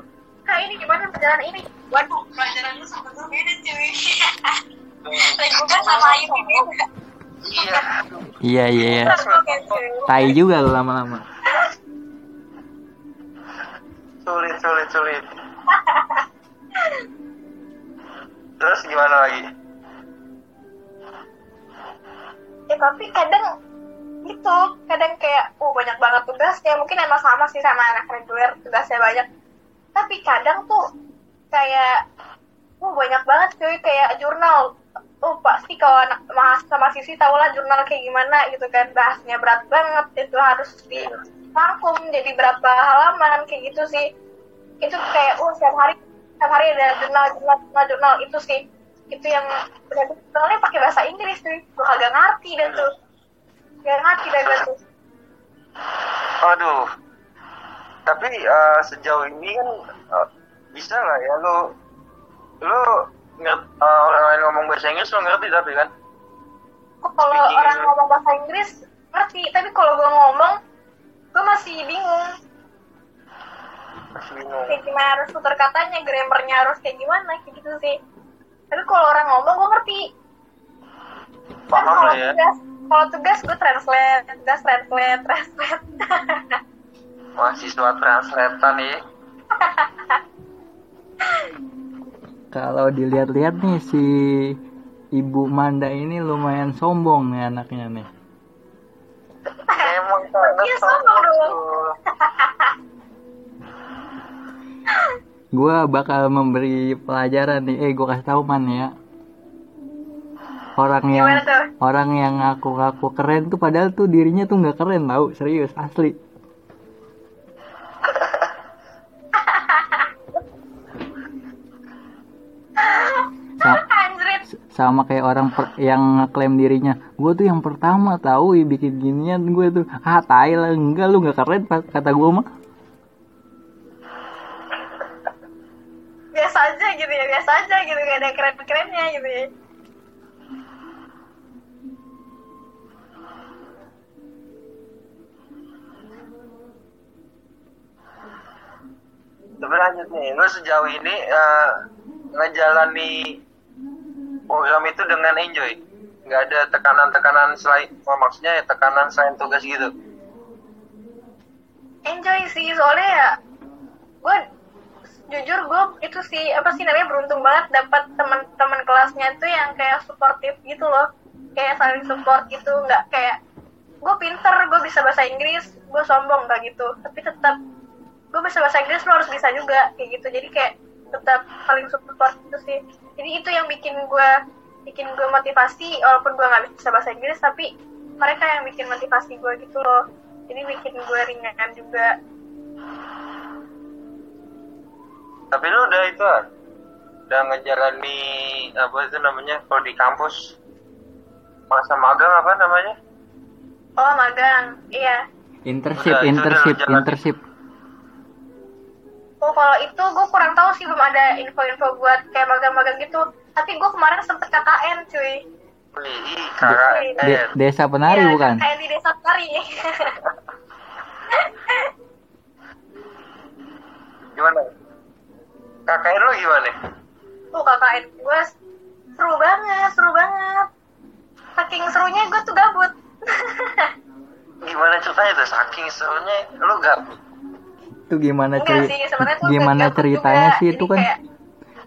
Kak ini gimana pelajaran ini? Waduh pelajaran lu sama gue beda cuy Kan sama Ayu beda iya Iya iya iya. Cuy Tai juga lu lama-lama. sulit sulit sulit. Terus gimana lagi? Ya tapi kadang gitu kadang kayak oh banyak banget tugasnya. Mungkin emang sama sih sama anak reguler tugasnya banyak. Tapi kadang tuh kayak oh banyak banget cuy kayak jurnal oh pasti kalau anak mahasiswa mahasiswi tau lah jurnal kayak gimana gitu kan. Bahasnya berat banget itu harus dirangkum jadi berapa halaman kayak gitu sih. Itu kayak oh setiap hari setiap hari ada jurnal jurnal jurnal, jurnal. Itu sih. Itu yang jurnalnya pakai bahasa Inggris tuh gue kagak ngerti dan tuh. Gak ngerti dan tuh. Aduh. Tapi eh, sejauh ini kan eh, bisa lah ya. Lo lo ngerti orang lain ngomong bahasa Inggris lo ngerti tapi kan? Kalau Speaking orang ngomong bahasa Inggris ngerti. Tapi kalau gue ngomong gue masih bingung. Masih bingung. kayak gimana harus tutur katanya grammarnya harus kayak gimana kayak gitu sih. Tapi kalau orang ngomong gue ngerti. Kan Paham kalau ya. tugas kalau tugas gue translate tugas translate translate. Mahasiswa translatean ya. Kalau dilihat-lihat nih si Ibu Manda ini lumayan sombong nih anaknya nih. Emang Iya, sombong dong. Gua bakal memberi pelajaran nih. Eh, gua kasih tahu man ya. Orang yang orang yang ngaku-ngaku keren tuh padahal tuh dirinya tuh nggak keren tau serius asli. Sa- sama kayak orang per- yang ngeklaim dirinya gue tuh yang pertama tahu ih, bikin ginian gue tuh. Ah tai lah enggak lu nggak keren kata gue mah. Biasa aja gitu ya biasa aja gitu gak ada keren kerennya gitu ya. Tapi lanjut nih, lu sejauh ini eh, ngejalani program itu dengan enjoy. Nggak ada tekanan-tekanan selain, oh, maksudnya ya tekanan selain tugas gitu. enjoy sih soalnya ya gue jujur gue itu sih apa sih namanya beruntung banget dapat teman-teman kelasnya tuh yang kayak suportif gitu loh kayak saling support gitu nggak kayak gue pinter gue bisa bahasa Inggris gue sombong gak gitu tapi tetap gue bisa bahasa Inggris lo harus bisa juga kayak gitu jadi kayak tetap saling support gitu sih. Jadi itu yang bikin gue bikin gue motivasi walaupun gue nggak bisa bahasa Inggris tapi mereka yang bikin motivasi gue gitu loh. Jadi bikin gue ringan juga. Tapi lu udah itu kan, udah ngejalani apa itu namanya kalau di kampus. Masa magang apa namanya? oh magang iya. Internship Udah, itu internship internship oh kalau itu gue kurang tahu sih belum ada info-info buat kayak magang-magang gitu. Tapi gue kemarin sempet KKN cuy. Kakak, De- desa penari Iya, bukan? KKN di desa Tari gimana? KKN lu gimana? tuh KKN gue seru banget seru banget. Saking serunya gue tuh gabut. Gimana ceritanya tuh? Saking serunya lu gabut. Itu gimana ceri sih tuh gimana ceritanya juga. sih? Itu kan kayak,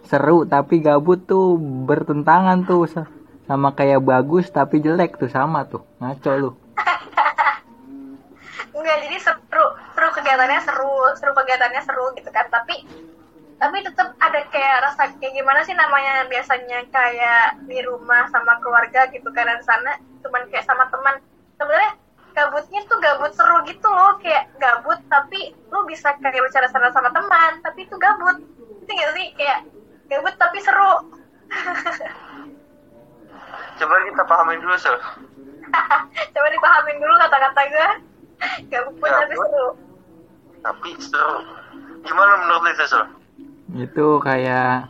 seru tapi gabut tuh bertentangan tuh. Sa- sama kayak bagus tapi jelek tuh. Sama tuh ngaco lu. Enggak jadi seru. Seru kegiatannya seru. Seru kegiatannya seru gitu kan. Tapi tapi tetap ada kayak rasa kayak gimana sih namanya? Biasanya kayak di rumah sama keluarga gitu kan. Dan sana cuman kayak sama teman. Sebenarnya gabutnya tuh gabut seru gitu loh kayak gabut tapi lu bisa kayak bicara sama sama teman tapi itu gabut itu gak sih kayak gabut tapi seru Coba kita pahamin dulu, Sul. coba dipahamin dulu kata-kata gue gabut tapi Gabut. seru Tapi seru. Gimana menurut lu itu, Sul? itu kayak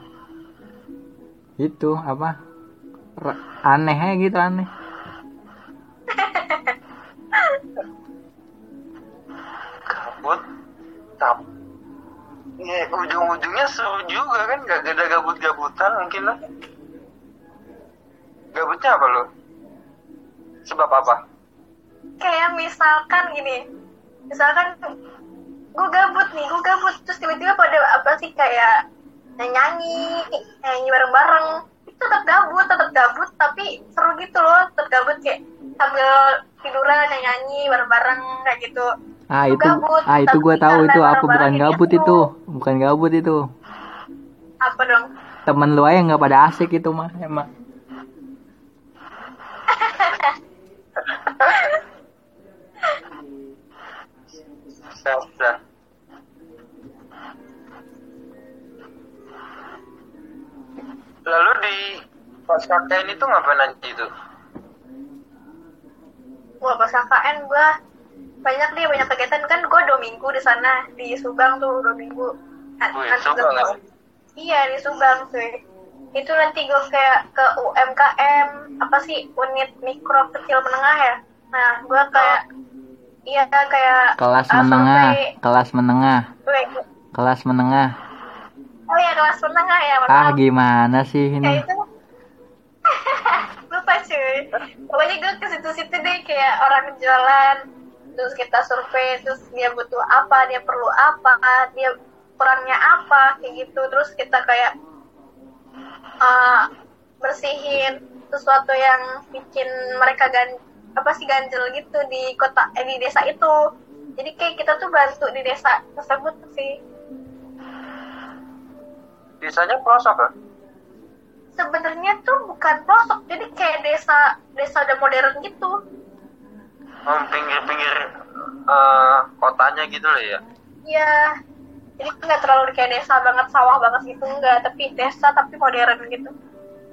itu apa aneh aja gitu aneh Gabut. Tapi ya, ujung-ujungnya seru juga kan gak ada gabut-gabutan mungkin lah. Gabutnya apa lu? Sebab apa? kayak misalkan gini misalkan gue gabut nih gue gabut terus tiba-tiba pada apa sih kayak nyanyi nyanyi bareng-bareng tetap gabut tetap gabut tapi seru gitu loh tetap gabut kayak sambil tiduran nyanyi bareng-bareng kayak gitu ah Itu itu gabut, ah itu gua tahu itu apa bukan gabut itu. itu bukan gabut itu apa dong temen lu aja nggak pada asik itu mah emang. Lalu di pas KKN itu ngapain aja itu? Wah pas KKN gue banyak deh banyak kegiatan. Kan gue dua minggu di sana di Subang tuh dua minggu. Wih, nanti Subang gua- ya? Iya di Subang sih. itu nanti gue kayak ke UMKM apa sih unit mikro kecil menengah ya. Nah gue kayak iya kayak kelas uh, menengah kelas menengah. Gue- kelas menengah. Oh ya kelas menengah ya ah gimana sih kayak ini itu lupa cuy. Pokoknya gue ke situ-situ deh kayak orang jualan terus kita survei terus dia butuh apa dia perlu apa dia kurangnya apa kayak gitu. Terus kita kayak uh, bersihin sesuatu yang bikin mereka gan apa sih ganjel gitu di kota eh, di desa itu. Jadi kayak kita tuh bantu di desa tersebut sih. Desanya pelosok? Sebenarnya tuh bukan pelosok jadi kayak desa desa udah modern gitu Oh, pinggir-pinggir eh, kotanya gitu loh ya. Iya, jadi nggak terlalu kayak desa banget, sawah banget gitu enggak, tapi desa tapi modern gitu.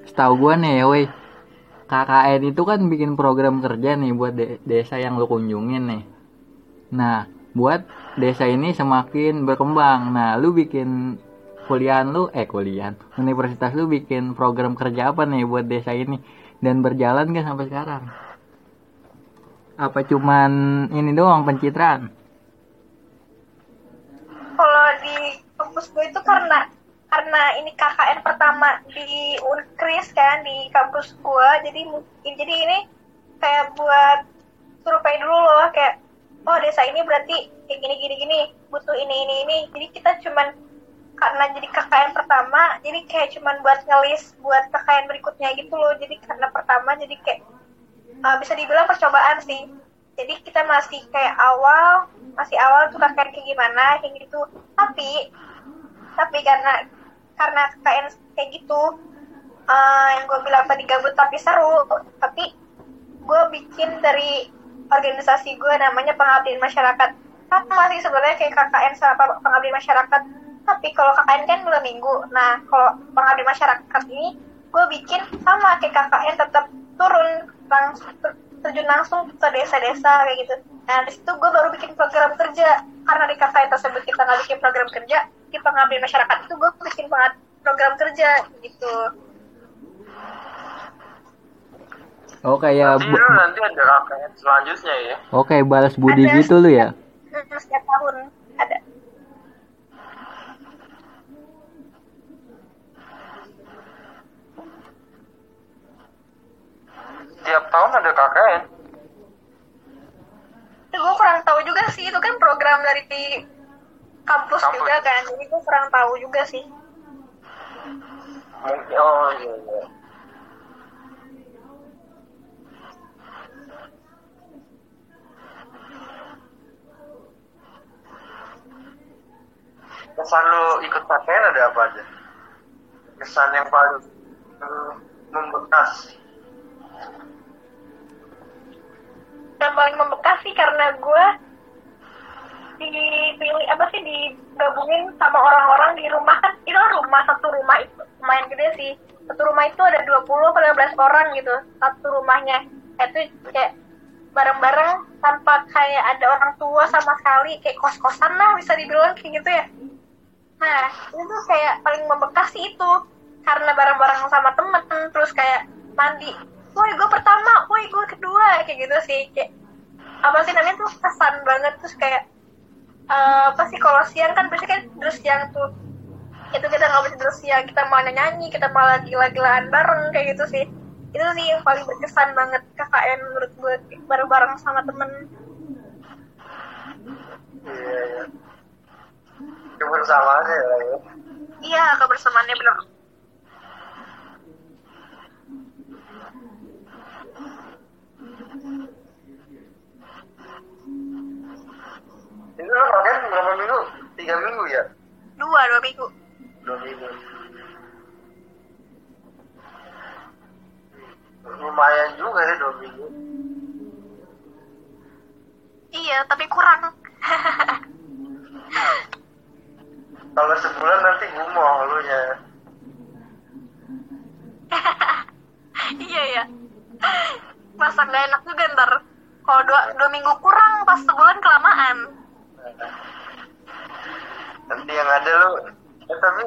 setahu gua nih ya weh KKN itu kan bikin program kerja nih buat de- desa yang lu kunjungin nih nah buat desa ini semakin berkembang nah lu bikin kuliah lu eh kuliah. Universitas lu bikin program kerja apa nih buat desa ini? Dan berjalan gak sampai sekarang? Apa cuman ini doang pencitraan? Kalau di kampus gue itu karena karena ini KKN pertama di Unkris kan di kampus gue, jadi mungkin jadi ini kayak buat survei dulu loh kayak oh desa ini berarti kayak gini gini gini butuh ini ini ini. Jadi kita cuman karena jadi KKN pertama jadi kayak cuman buat ngelis buat KKN berikutnya gitu loh. Jadi karena pertama jadi kayak uh, bisa dibilang percobaan sih. Jadi kita masih kayak awal masih awal tuh KKN kayak gimana kayak gitu. Tapi tapi karena karena KKN kayak gitu uh, yang gue bilang tadi gabut tapi seru tapi gue bikin dari organisasi gue namanya pengabdian masyarakat. Sama sih sebenarnya kayak KKN sama pengabdian masyarakat tapi kalau KKN kan dua minggu. Nah kalau pengabdian masyarakat ini gue bikin sama kayak KKN tetap turun langsung ter- terjun langsung ke desa-desa kayak gitu. Nah di situ gue baru bikin program kerja. Karena di KKN tersebut kita nggak bikin program kerja di pengabdian masyarakat itu gue bikin program kerja gitu. Oh kayak bu- lu nanti ada KKN selanjutnya ya. oh kayak balas budi Ada. gitu lu ya? Hmm, setiap tahun ada Tiap tahun ada KKN. gue kurang tahu juga sih itu kan program dari kampus, Kampus. juga kan jadi gue kurang tahu juga sih Mungkin oh iya iya. Kesan lu ikut KKN ada apa aja? Kesan yang paling eh, membekas. Yang paling membekas sih karena gue dipilih apa sih digabungin sama orang-orang di rumah. Kan itu kan rumah satu rumah itu lumayan gede sih. Satu rumah itu ada 20 atau 15 orang gitu satu rumahnya. Itu kayak bareng-bareng tanpa kayak ada orang tua sama sekali kayak kos-kosan lah bisa dibilang kayak gitu ya. Nah itu kayak paling membekas sih itu. Karena bareng-bareng sama temen terus kayak mandi woi gue pertama. Woi gue kedua. Kayak gitu sih. Kayak apa sih namanya tuh kesan banget. Terus kayak eh, apa sih kalau siang kan biasanya kan terus siang tuh itu kita nggak bisa terus siang. Kita malah nyanyi kita malah gila-gilaan bareng kayak gitu sih. Itu sih yang paling berkesan banget KKN menurut gue bareng-bareng sama temen. Iya iya. Kebersamaannya ya. ya. iya kebersamaannya bener Ini lu KKN berapa minggu? Tiga minggu ya? dua dua minggu Dua minggu. Lumayan juga ya dua minggu. iya tapi kurang Kalau sebulan nanti gumoh lu nya. iya ya masa nggak enak juga ntar kalau dua dua minggu kurang pas sebulan kelamaan nanti yang ada lo ya, tapi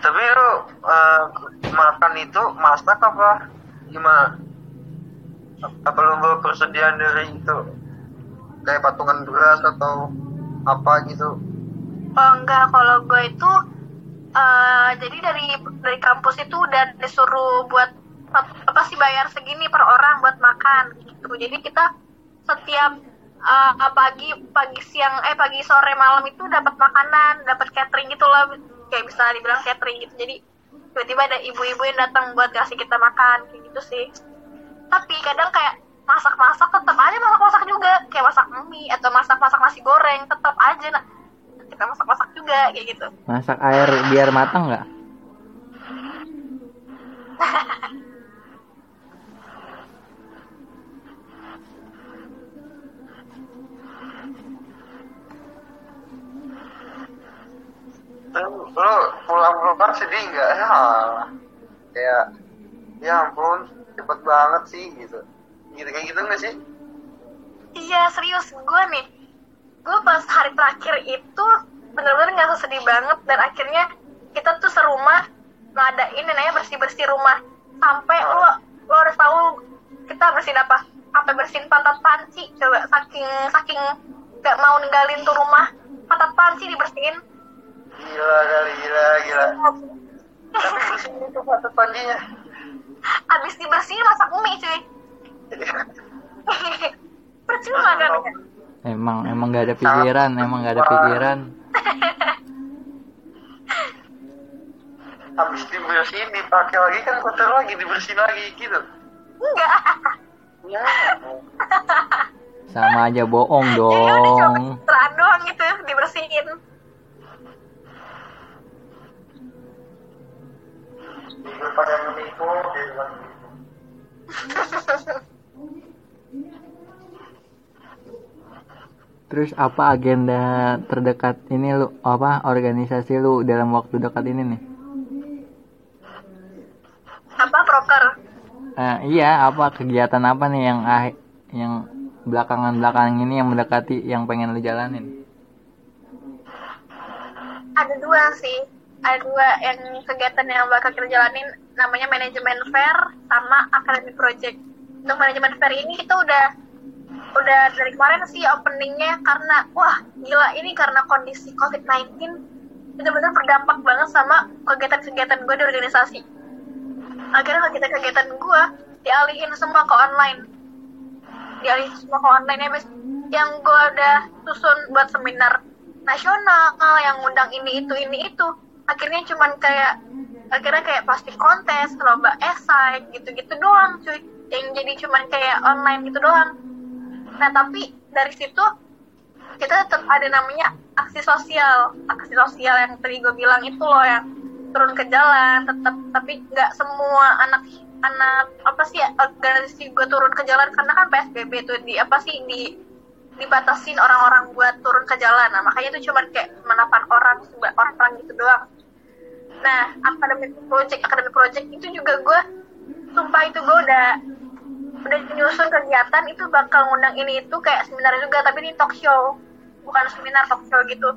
tapi lo uh, makan itu masak apa? Gimana? Apa lo bawa persediaan dari itu? Kayak patungan beras atau apa gitu? Oh enggak. Kalau gue itu uh, jadi dari dari kampus itu udah disuruh buat apa sih bayar segini per orang buat makan gitu. Jadi kita setiap eh, pagi pagi siang eh pagi sore malam itu dapat makanan, dapat catering gitu loh, kayak bisa dibilang catering gitu. Jadi tiba-tiba ada ibu-ibu yang datang buat kasih kita makan kayak gitu sih. Tapi kadang kayak masak-masak tetap aja masak-masak juga kayak masak mie atau masak-masak nasi goreng tetap aja nah, kita masak-masak juga kayak gitu Masak air biar matang nggak? Terus lu pulang-pulang sedih nggak? Ya. Kayak ya ampun cepet banget sih gitu. Gitu kayak gitu nggak sih? Iya serius gue nih gue pas hari terakhir itu bener-bener nggak sedih banget dan akhirnya kita tuh serumah ngadain yang bersih-bersih rumah. Sampai lo lo harus tahu kita bersihin apa? Sampai bersihin pantat panci? Coba saking saking gak mau ninggalin tuh rumah pantat panci dibersihin gila kali gila gila. Tapi bersih itu patut pandinya abis dibersihin masak mie cuy. Percuma kan? Ya Emang emang nggak ada pikiran, emang nggak ada pikiran. habis dibersihin dipakai lagi kan kotor lagi dibersihin lagi gitu. Enggak. Ya. Sama aja bohong jadi udah cuma dong. pencitraan doang gitu dibersihin pada menipu dia bilang. Terus apa agenda terdekat ini lu apa organisasi lu dalam waktu dekat ini nih? apa proker Eh, iya, apa kegiatan apa nih yang ah, yang belakangan-belakangan ini yang mendekati yang pengen lu jalanin? ada dua sih ada dua yang kegiatan yang bakal kita jalanin namanya manajemen fair sama academic project. Untuk manajemen fair ini kita udah udah dari kemarin sih openingnya karena wah gila ini karena kondisi covid-19 benar-benar berdampak banget sama kegiatan-kegiatan gue di organisasi. Akhirnya kegiatan-kegiatan gue dialihin semua ke online. Dialihin semua ke online ya yang gue udah susun buat seminar nasional yang undang ini itu ini itu akhirnya cuman kayak akhirnya kayak pasti kontes lomba esai gitu-gitu doang cuy. Yang jadi cuman kayak online gitu doang. Nah tapi dari situ kita tetap ada namanya aksi sosial. Aksi sosial yang tadi gue bilang itu loh yang turun ke jalan tetap tapi nggak semua anak anak apa sih organisasi gue turun ke jalan. Karena kan psbb tuh di apa sih di dibatasin orang-orang buat turun ke jalan. Nah makanya itu cuma kayak menapan orang sebuah orang gitu doang nah academic project academic project itu juga gue sumpah itu gue udah udah nyusun kegiatan itu bakal ngundang ini itu kayak seminar juga tapi ini talk show. Bukan seminar talk show gitu.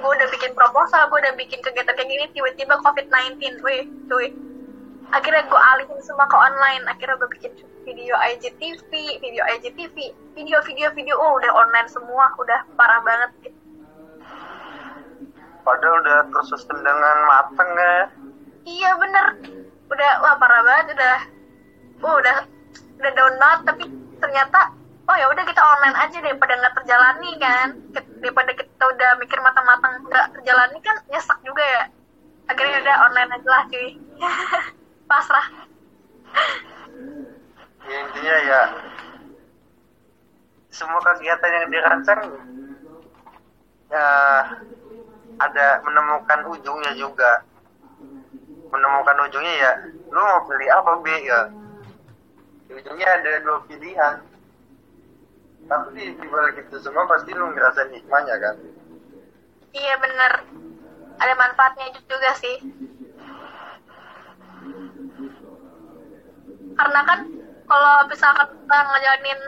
Gue udah bikin proposal gue udah bikin kegiatan kayak gini tiba-tiba covid 19 wih cuy. Akhirnya gue alihin semua ke online. Akhirnya gue bikin video IGTV video IGTV video-video video oh udah online semua udah parah banget padahal udah tersusun dengan mateng ya. Iya bener. Udah wah parah banget udah. Oh udah udah down banget tapi ternyata oh ya udah kita online aja daripada nggak terjalani kan? Daripada kita udah mikir matang-matang nggak terjalani kan nyesek juga ya. Akhirnya udah online aja lah cuy. Pasrah. Ya intinya ya semua kegiatan yang dirancang ya ada menemukan ujungnya juga. Menemukan ujungnya ya lu mau pilih apa B ya. Ujungnya ada dua pilihan. Tapi di balik itu semua pasti lu ngerasain hikmahnya kan? Iya bener. Ada manfaatnya juga sih. Karena kan kalau misalkan kita ngejalanin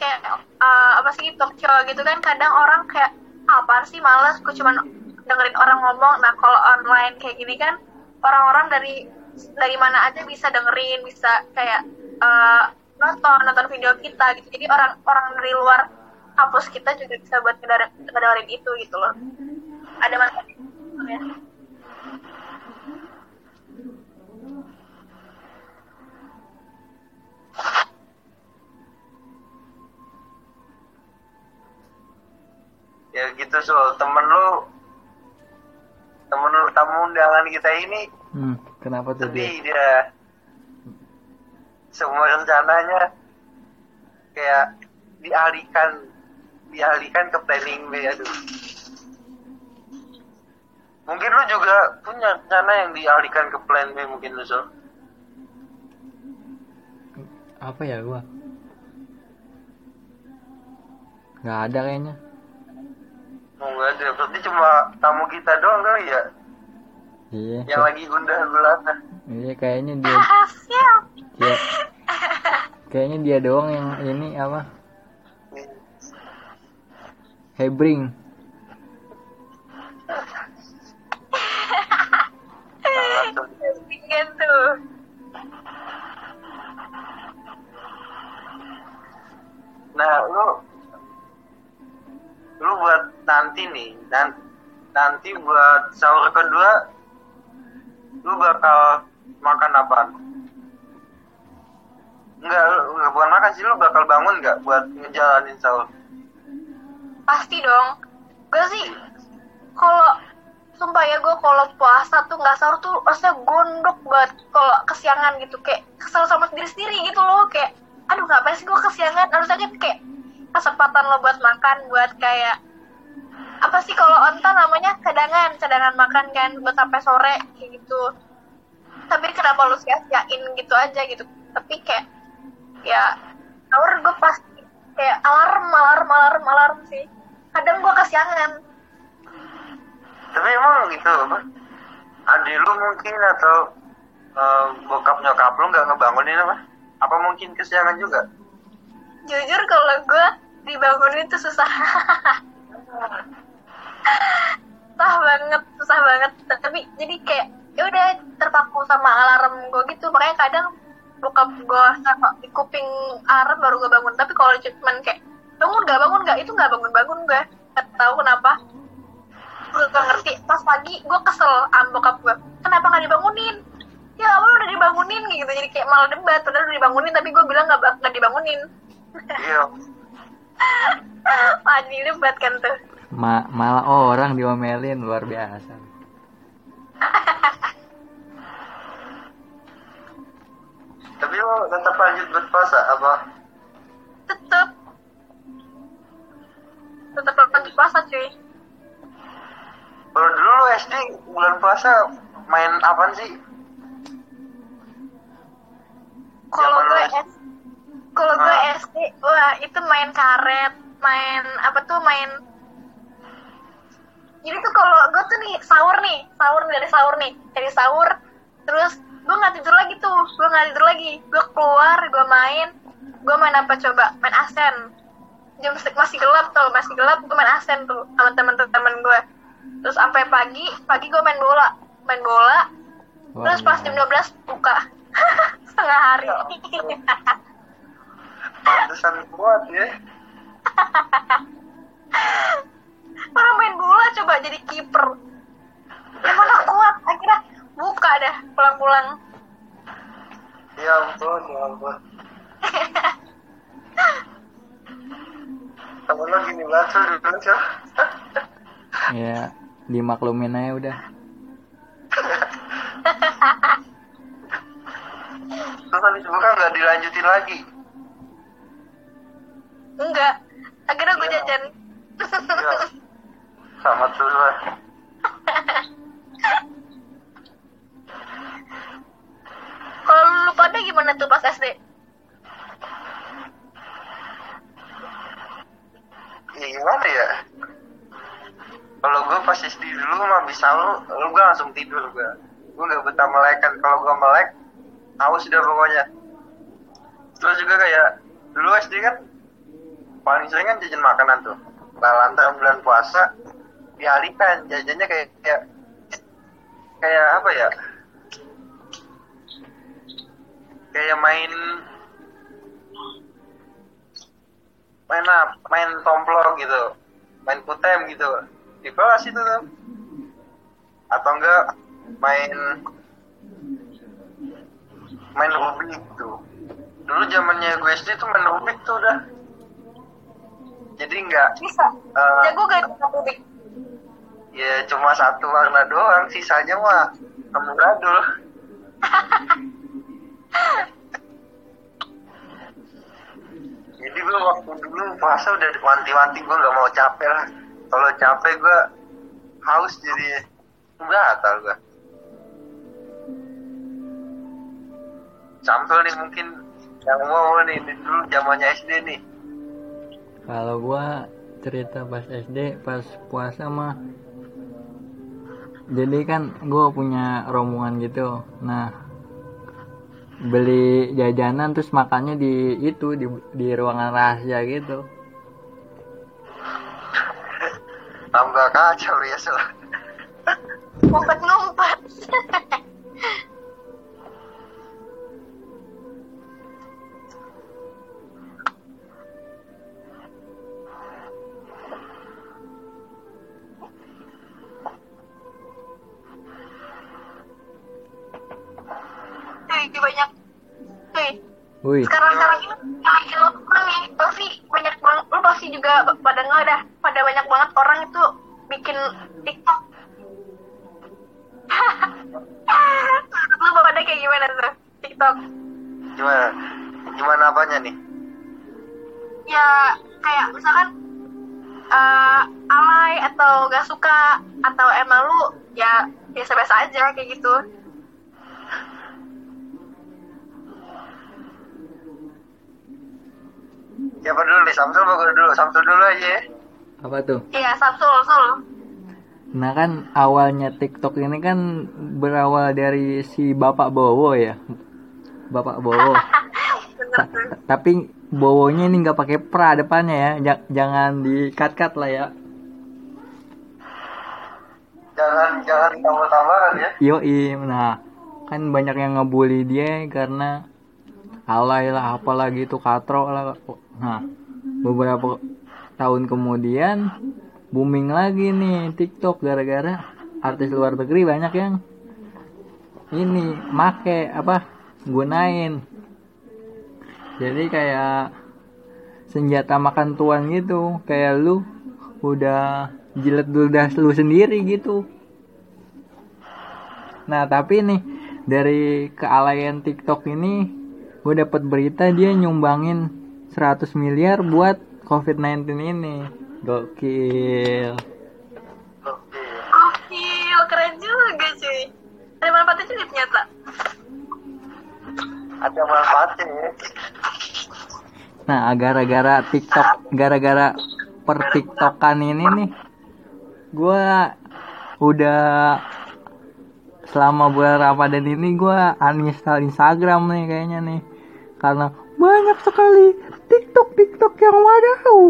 kayak uh, apa sih show gitu kan kadang orang kayak apa sih males gue cuman dengerin orang ngomong. Nah kalau online kayak gini kan orang-orang dari dari mana aja bisa dengerin bisa kayak eh, nonton nonton video kita gitu. Jadi orang-orang dari luar kampus kita juga bisa buat ngedengerin itu gitu loh. Ada manfaatnya ya. ya gitu soal temen lu temen tamu undangan kita ini Hmm, kenapa tuh dia? dia semua rencananya kayak dialihkan dialihkan ke planning B aduh mungkin lu juga punya rencana yang dialihkan ke plan B mungkin lu Sol Apa ya gua? Nggak ada kayaknya. Nggak ada berarti cuma tamu kita doang kali ya Iya. yang lagi gundah gulana Iya kayaknya dia Siap. dia kayaknya dia doang yang ini apa? Hebring. Pingin tuh. Nah, lu lu buat nanti nih, dan nanti buat sahur kedua lu bakal makan apa? Enggak, lu bukan makan sih, lu bakal bangun nggak buat ngejalanin sahur? Pasti dong. Gue sih kalau sumpah ya gue kalau puasa tuh nggak sahur tuh rasanya gondok banget kalau kesiangan gitu kayak kesel sama diri sendiri gitu loh kayak aduh ngapain sih gue kesiangan harusnya kan kayak kesempatan lo buat makan buat kayak apa sih kalau onta namanya cadangan cadangan makan kan buat sampai sore kayak gitu tapi kenapa lu sia-siain gitu aja gitu tapi kayak ya sahur gue pasti kayak alarm alarm alarm alarm sih kadang gue kesiangan Tapi emang gitu? Adik lu mungkin atau eh, bokap nyokap lu nggak ngebangunin apa? Apa mungkin kesiangan juga? Jujur kalau gue dibangunin tuh susah. Susah banget susah banget. Tapi jadi kayak ya udah terpaku sama alarm gue gitu. Makanya kadang bokap gue sama di kuping alarm baru gue bangun. Tapi kalau cuman kayak bangun gak bangun gak itu nggak bangun bangun gue gak tahu kenapa. Gue gak ngerti. Pas pagi gue kesel sama bokap gue kenapa nggak dibangunin? Ya awal udah dibangunin? Gitu. Jadi kayak malah debat. Udah dibangunin tapi gue bilang nggak nggak dibangunin Iya. Wah, jadi debat kan tuh. Ma malah orang diomelin luar biasa. Tapi lu tetap lanjut berpuasa apa? Tetep. Tetep lanjut puasa cuy. Kalau dulu lu SD bulan puasa main apaan sih? Kalau gue lu S kalau gue Ah. SD, wah itu main karet, main apa tuh main jadi tuh kalau gue tuh nih sahur nih, sahur dari sahur nih, dari sahur, terus gue nggak tidur lagi tuh, gue nggak tidur lagi, gue keluar, gue main, gue main apa coba, main asen, jam masih gelap tuh, masih gelap, gue main asen tuh sama teman-teman gue, terus sampai pagi, pagi gue main bola, main bola, terus pas jam 12 buka, setengah hari. Pantesan kuat ya. orang main bola coba jadi kiper yang mana kuat akhirnya buka dah pulang-pulang Ya ampun, ya ampun. Temen lu gini banget Sul, dulu Sul. Ya dimaklumin aja udah. Terus habis buka nggak dilanjutin lagi. Enggak akhirnya gue Iya. jajan Ya. Sama tuh lah. kalau lu pada gimana tuh pas SD Ya gimana ya? Kalau gue pas SD dulu mah bisa lu, lu gue langsung tidur gue. Gue gak betah melek kan. Kalau gue melek, haus udah pokoknya. Terus juga kayak dulu SD kan paling sering kan jajan makanan tuh. Nah, lantaran bulan puasa, dialihkan jajannya kayak kayak kayak apa ya? Kayak main main apa main tomplok gitu. Main kutem gitu. Di kelas itu tuh. Atau enggak main main rubik gitu dulu zamannya gue SD tuh main rubik tuh udah jadi enggak bisa eh, jago gak Rubik ya cuma satu warna doang sisanya mah amburadul jadi gue waktu dulu puasa udah wanti-wanti gue nggak mau capek lah. Kalau capek gue haus jadi batal gue Samsul nih mungkin yang mau nih ini dulu zamannya SD nih Kalau gua cerita pas SD, pas puasa mah jadi kan gua punya rombongan gitu. Nah, beli jajanan terus makannya di itu di di ruangan rahasia gitu. tambah kacau ya salah ngumpet-ngumpet Cuy, banyak. Cuy, Wih, sekarang-sekarang ini makin orang nih pasti banyak banget. Lu pasti juga pada nggak dah. Pada banyak banget orang itu bikin TikTok. Lu pada kayak gimana tuh? TikTok. Gimana? Gimana apanya nih? Ya kayak misalkan eh, alay atau gak suka atau emang lu ya biasa-biasa aja kayak gitu siapa dulu nih Samsul apa gue dulu Samsul dulu aja ya apa tuh? iya Samsul Sul Nah kan awalnya TikTok ini kan berawal dari si Bapak Bowo ya. Bapak Bowo. Ta- tapi Bowonya ini nggak pakai pra depannya ya. Ja- jangan di cut cut lah ya. jangan jangan tambah-tambahan ya Yoi, nah kan banyak yang ngebully dia karena alay lah apalah gitu katro lah. Nah beberapa tahun kemudian booming lagi nih TikTok gara-gara artis luar negeri banyak yang ini make apa gunain. Jadi kayak senjata makan tuan gitu kayak lu udah jilat ludah lu sendiri gitu. Nah tapi nih dari kealayan TikTok ini gue dapat berita dia nyumbangin 100 miliar buat COVID-19 ini. Gokil. Oke Gokil, keren juga cuy. Ada manfaatnya juga ternyata. Ada manfaatnya ya Nah, gara-gara TikTok, gara-gara per TikTokan ini nih, gua udah selama bulan Ramadan ini gua uninstall Instagram nih kayaknya nih, karena banyak sekali TikTok TikTok yang wadaw.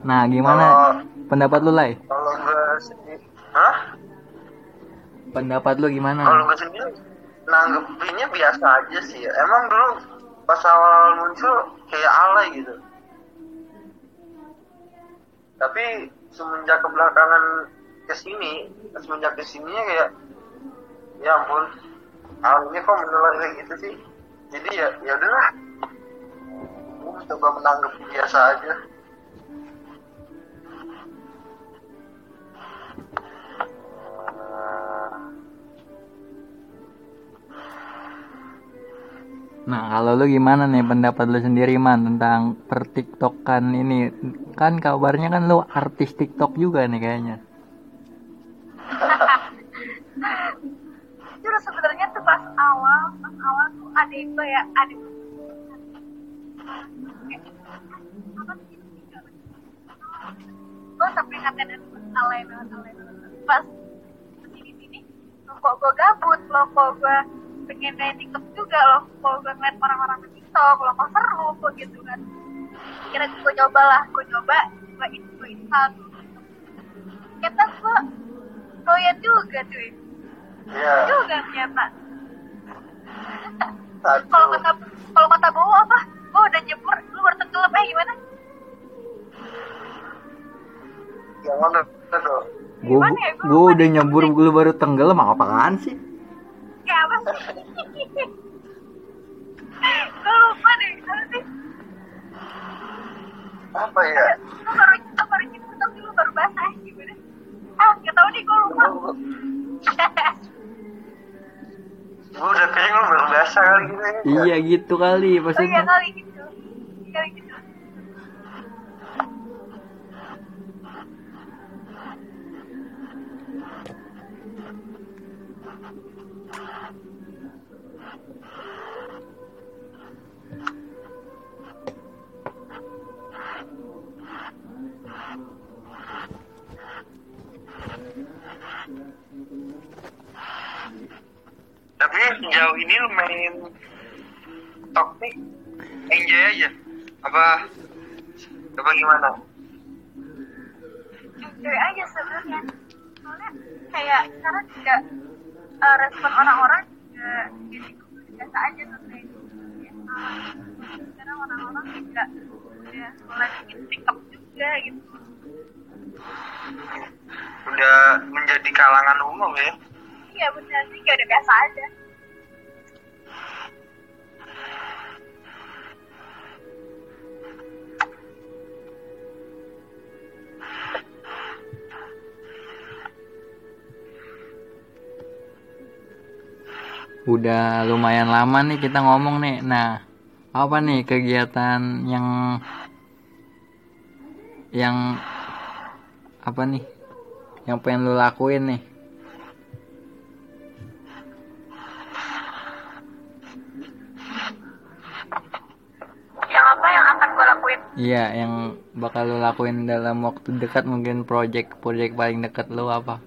Nah, gimana Kalau- pendapat lu, Lai? kalau gue sendiri hah Pendapat lu gimana? kalau gue sendiri nanggepinnya biasa aja sih emang dulu pas awal-awal muncul kayak alay gitu tapi semenjak kebelakangan ke sini semenjak ke sininya kayak ya ampun alamnya kok menular kayak gitu sih. Jadi ya ya udahlah. Coba menanggap biasa aja Nah, kalau lu gimana nih pendapat lu sendiri man tentang pertiktokan ini? Kan kabarnya kan lu artis TikTok juga nih kayaknya. Terus sebenarnya tuh pas awal, pas awal tuh ada itu ya, ada gue sampai ngatain alay banget, alay banget. Pas sini sini, lo kok gue gabut, lo kok gue pengen main TikTok juga loh kalau gue ngeliat orang-orang main TikTok loh kok seru kok gitu kan kira gue coba lah gue coba gue gue install ternyata gue doyan juga cuy Iya. juga ternyata Satu. kalau kata kalau kata Bowo apa gue udah nyebur lu baru tenggelam eh gimana? Gue ya? Gua gue lupa udah nyebur gue baru tenggelam apaan sih? Kayak apa sih gue lupa deh apa sih Apa ya? lu baru lu baru nyebur tapi lu baru basah gimana ah nggak tahu nih gue lupa Gue udah kering lu baru basah kali gitu ya. Iya gitu kali oh iya kali gitu kali gitu Tapi sejauh ini lu main TikTok nih enjoy aja. Apa? Apa gimana? enjoy aja sebenarnya soalnya kayak sekarang juga eh, respon orang-orang juga jadi biasa aja tuh kayak biasa sekarang orang-orang juga udah mulai bikin TikTok juga gitu Udah menjadi kalangan umum ya. Iya benar sih kayak udah biasa aja Udah lumayan lama nih kita ngomong nih. Nah, apa nih kegiatan yang yang apa nih? Yang pengen lu lakuin nih? Apa yang akan gue lakuin Iya, yang bakal lu lakuin dalam waktu dekat mungkin project-project paling dekat lu apa?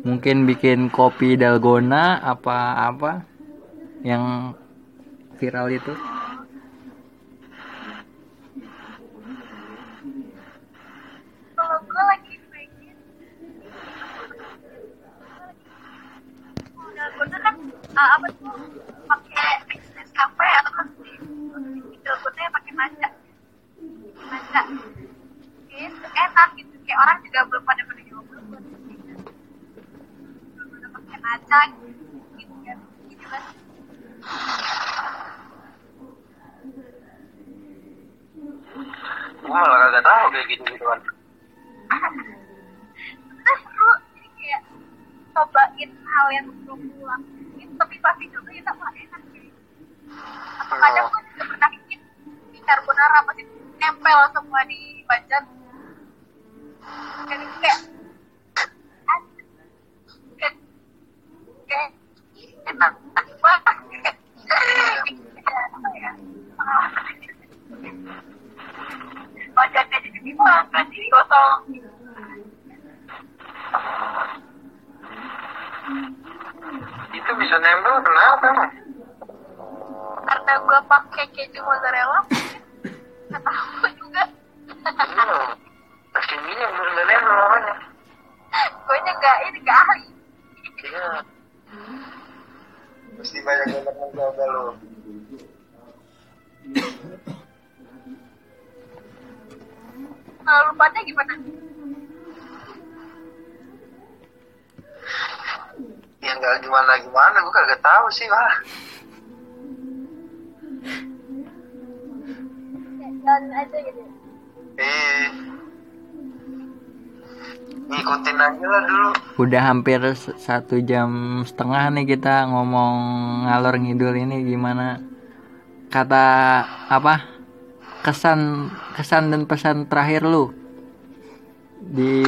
Mungkin bikin kopi dalgona apa-apa yang viral itu? kalau gue lagi pengen udah gue kan ah, apa tuh pakai bisnis kafe atau kan gue pakai maca maca itu enak gitu kayak orang juga belum pada pada nyoba belum udah maca gitu kan gitu kan Gue malah kagak tahu kayak gitu gitu kan. kita seru jadi kayak cobain hal yang belum pulang tapi pasti juga kita wah enak sih atau kadang gue juga pernah bikin di carbonara pasti nempel semua di bajan dan itu kayak asik. kayak kayak enak banget Apa ya? Ah. bajannya jadi gimana jadi kosong Itu bisa nempel kenapa emang? karena gue pakai keju mozzarella tahu juga Hmm. Nempel namanya. gue ini nggak ahli Banyak yang mencoba lo. kalau lu pada gimana Ya nggak gimana gimana, gue kagak tahu sih lah. jalan aja gitu Eh, ngikutin aja lah dulu. Udah hampir satu jam setengah nih kita ngomong ngalor ngidul ini gimana? Kata apa? Kesan kesan dan pesan terakhir lu di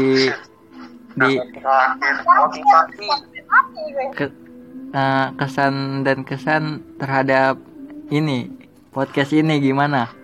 di motivasi. ke, eh, kesan dan kesan terhadap ini podcast ini gimana?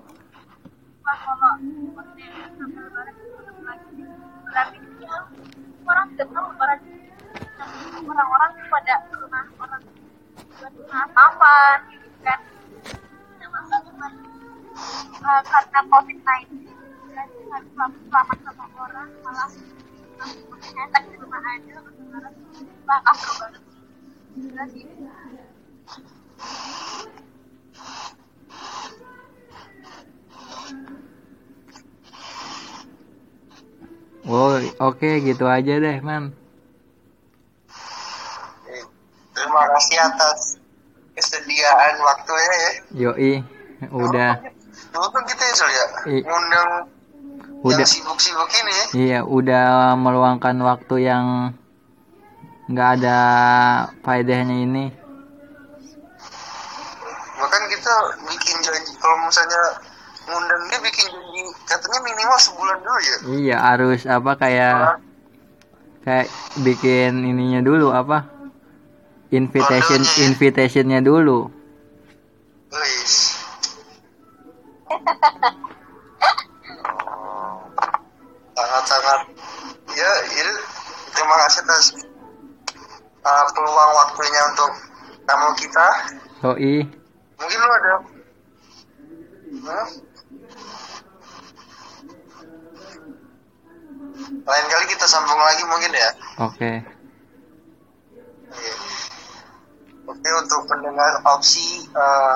orang tahu lebaran orang-orang pada rumah orang buat rumah apa gitu kan nah, uh, karena covid-19 dan selamat selamat sama orang malah hashtag di rumah aja wah afro banget gila sih Wow, oke gitu aja deh, man. Terima kasih atas kesediaan waktunya ya. Yoi, udah, Dulu kan kita ya Sul ya, ngundang udah, sibuk-sibuk ini ya. iya, udah meluangkan waktu yang nggak ada faedahnya ini. Bahkan kita bikin janji kalau misalnya ngundang dia bikin janji katanya minimal sebulan dulu ya. Iya, harus apa kayak kayak bikin ininya dulu apa? Invitation Kondonya ya. invitationnya dulu. Wis. Sangat-sangat ya itu terima kasih atas uh, peluang waktunya untuk tamu kita. Yoi, Mungkin lu ada Hmm? Lain kali kita sambung lagi mungkin ya. oke. Iya. Oke untuk pendengar opsi eh,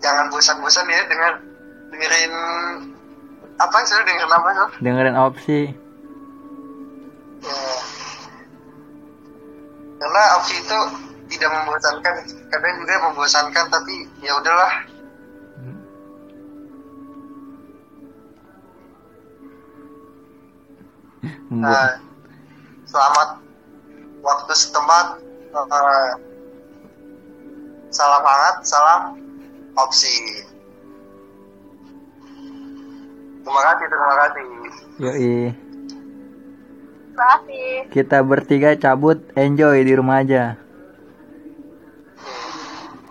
jangan bosan-bosan ya dengan dengerin apa sih dengerin apa sih? Dengerin opsi. Ya. Karena opsi itu tidak membosankan, kadang juga membosankan tapi ya udahlah. Nah, selamat waktu setempat. eh, salam hangat, salam opsi. Terima kasih, terima kasih. Yoi. terima kasih Kita bertiga cabut, enjoy di rumah aja.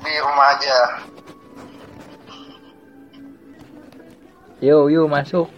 Di rumah aja. Yo, yuk masuk.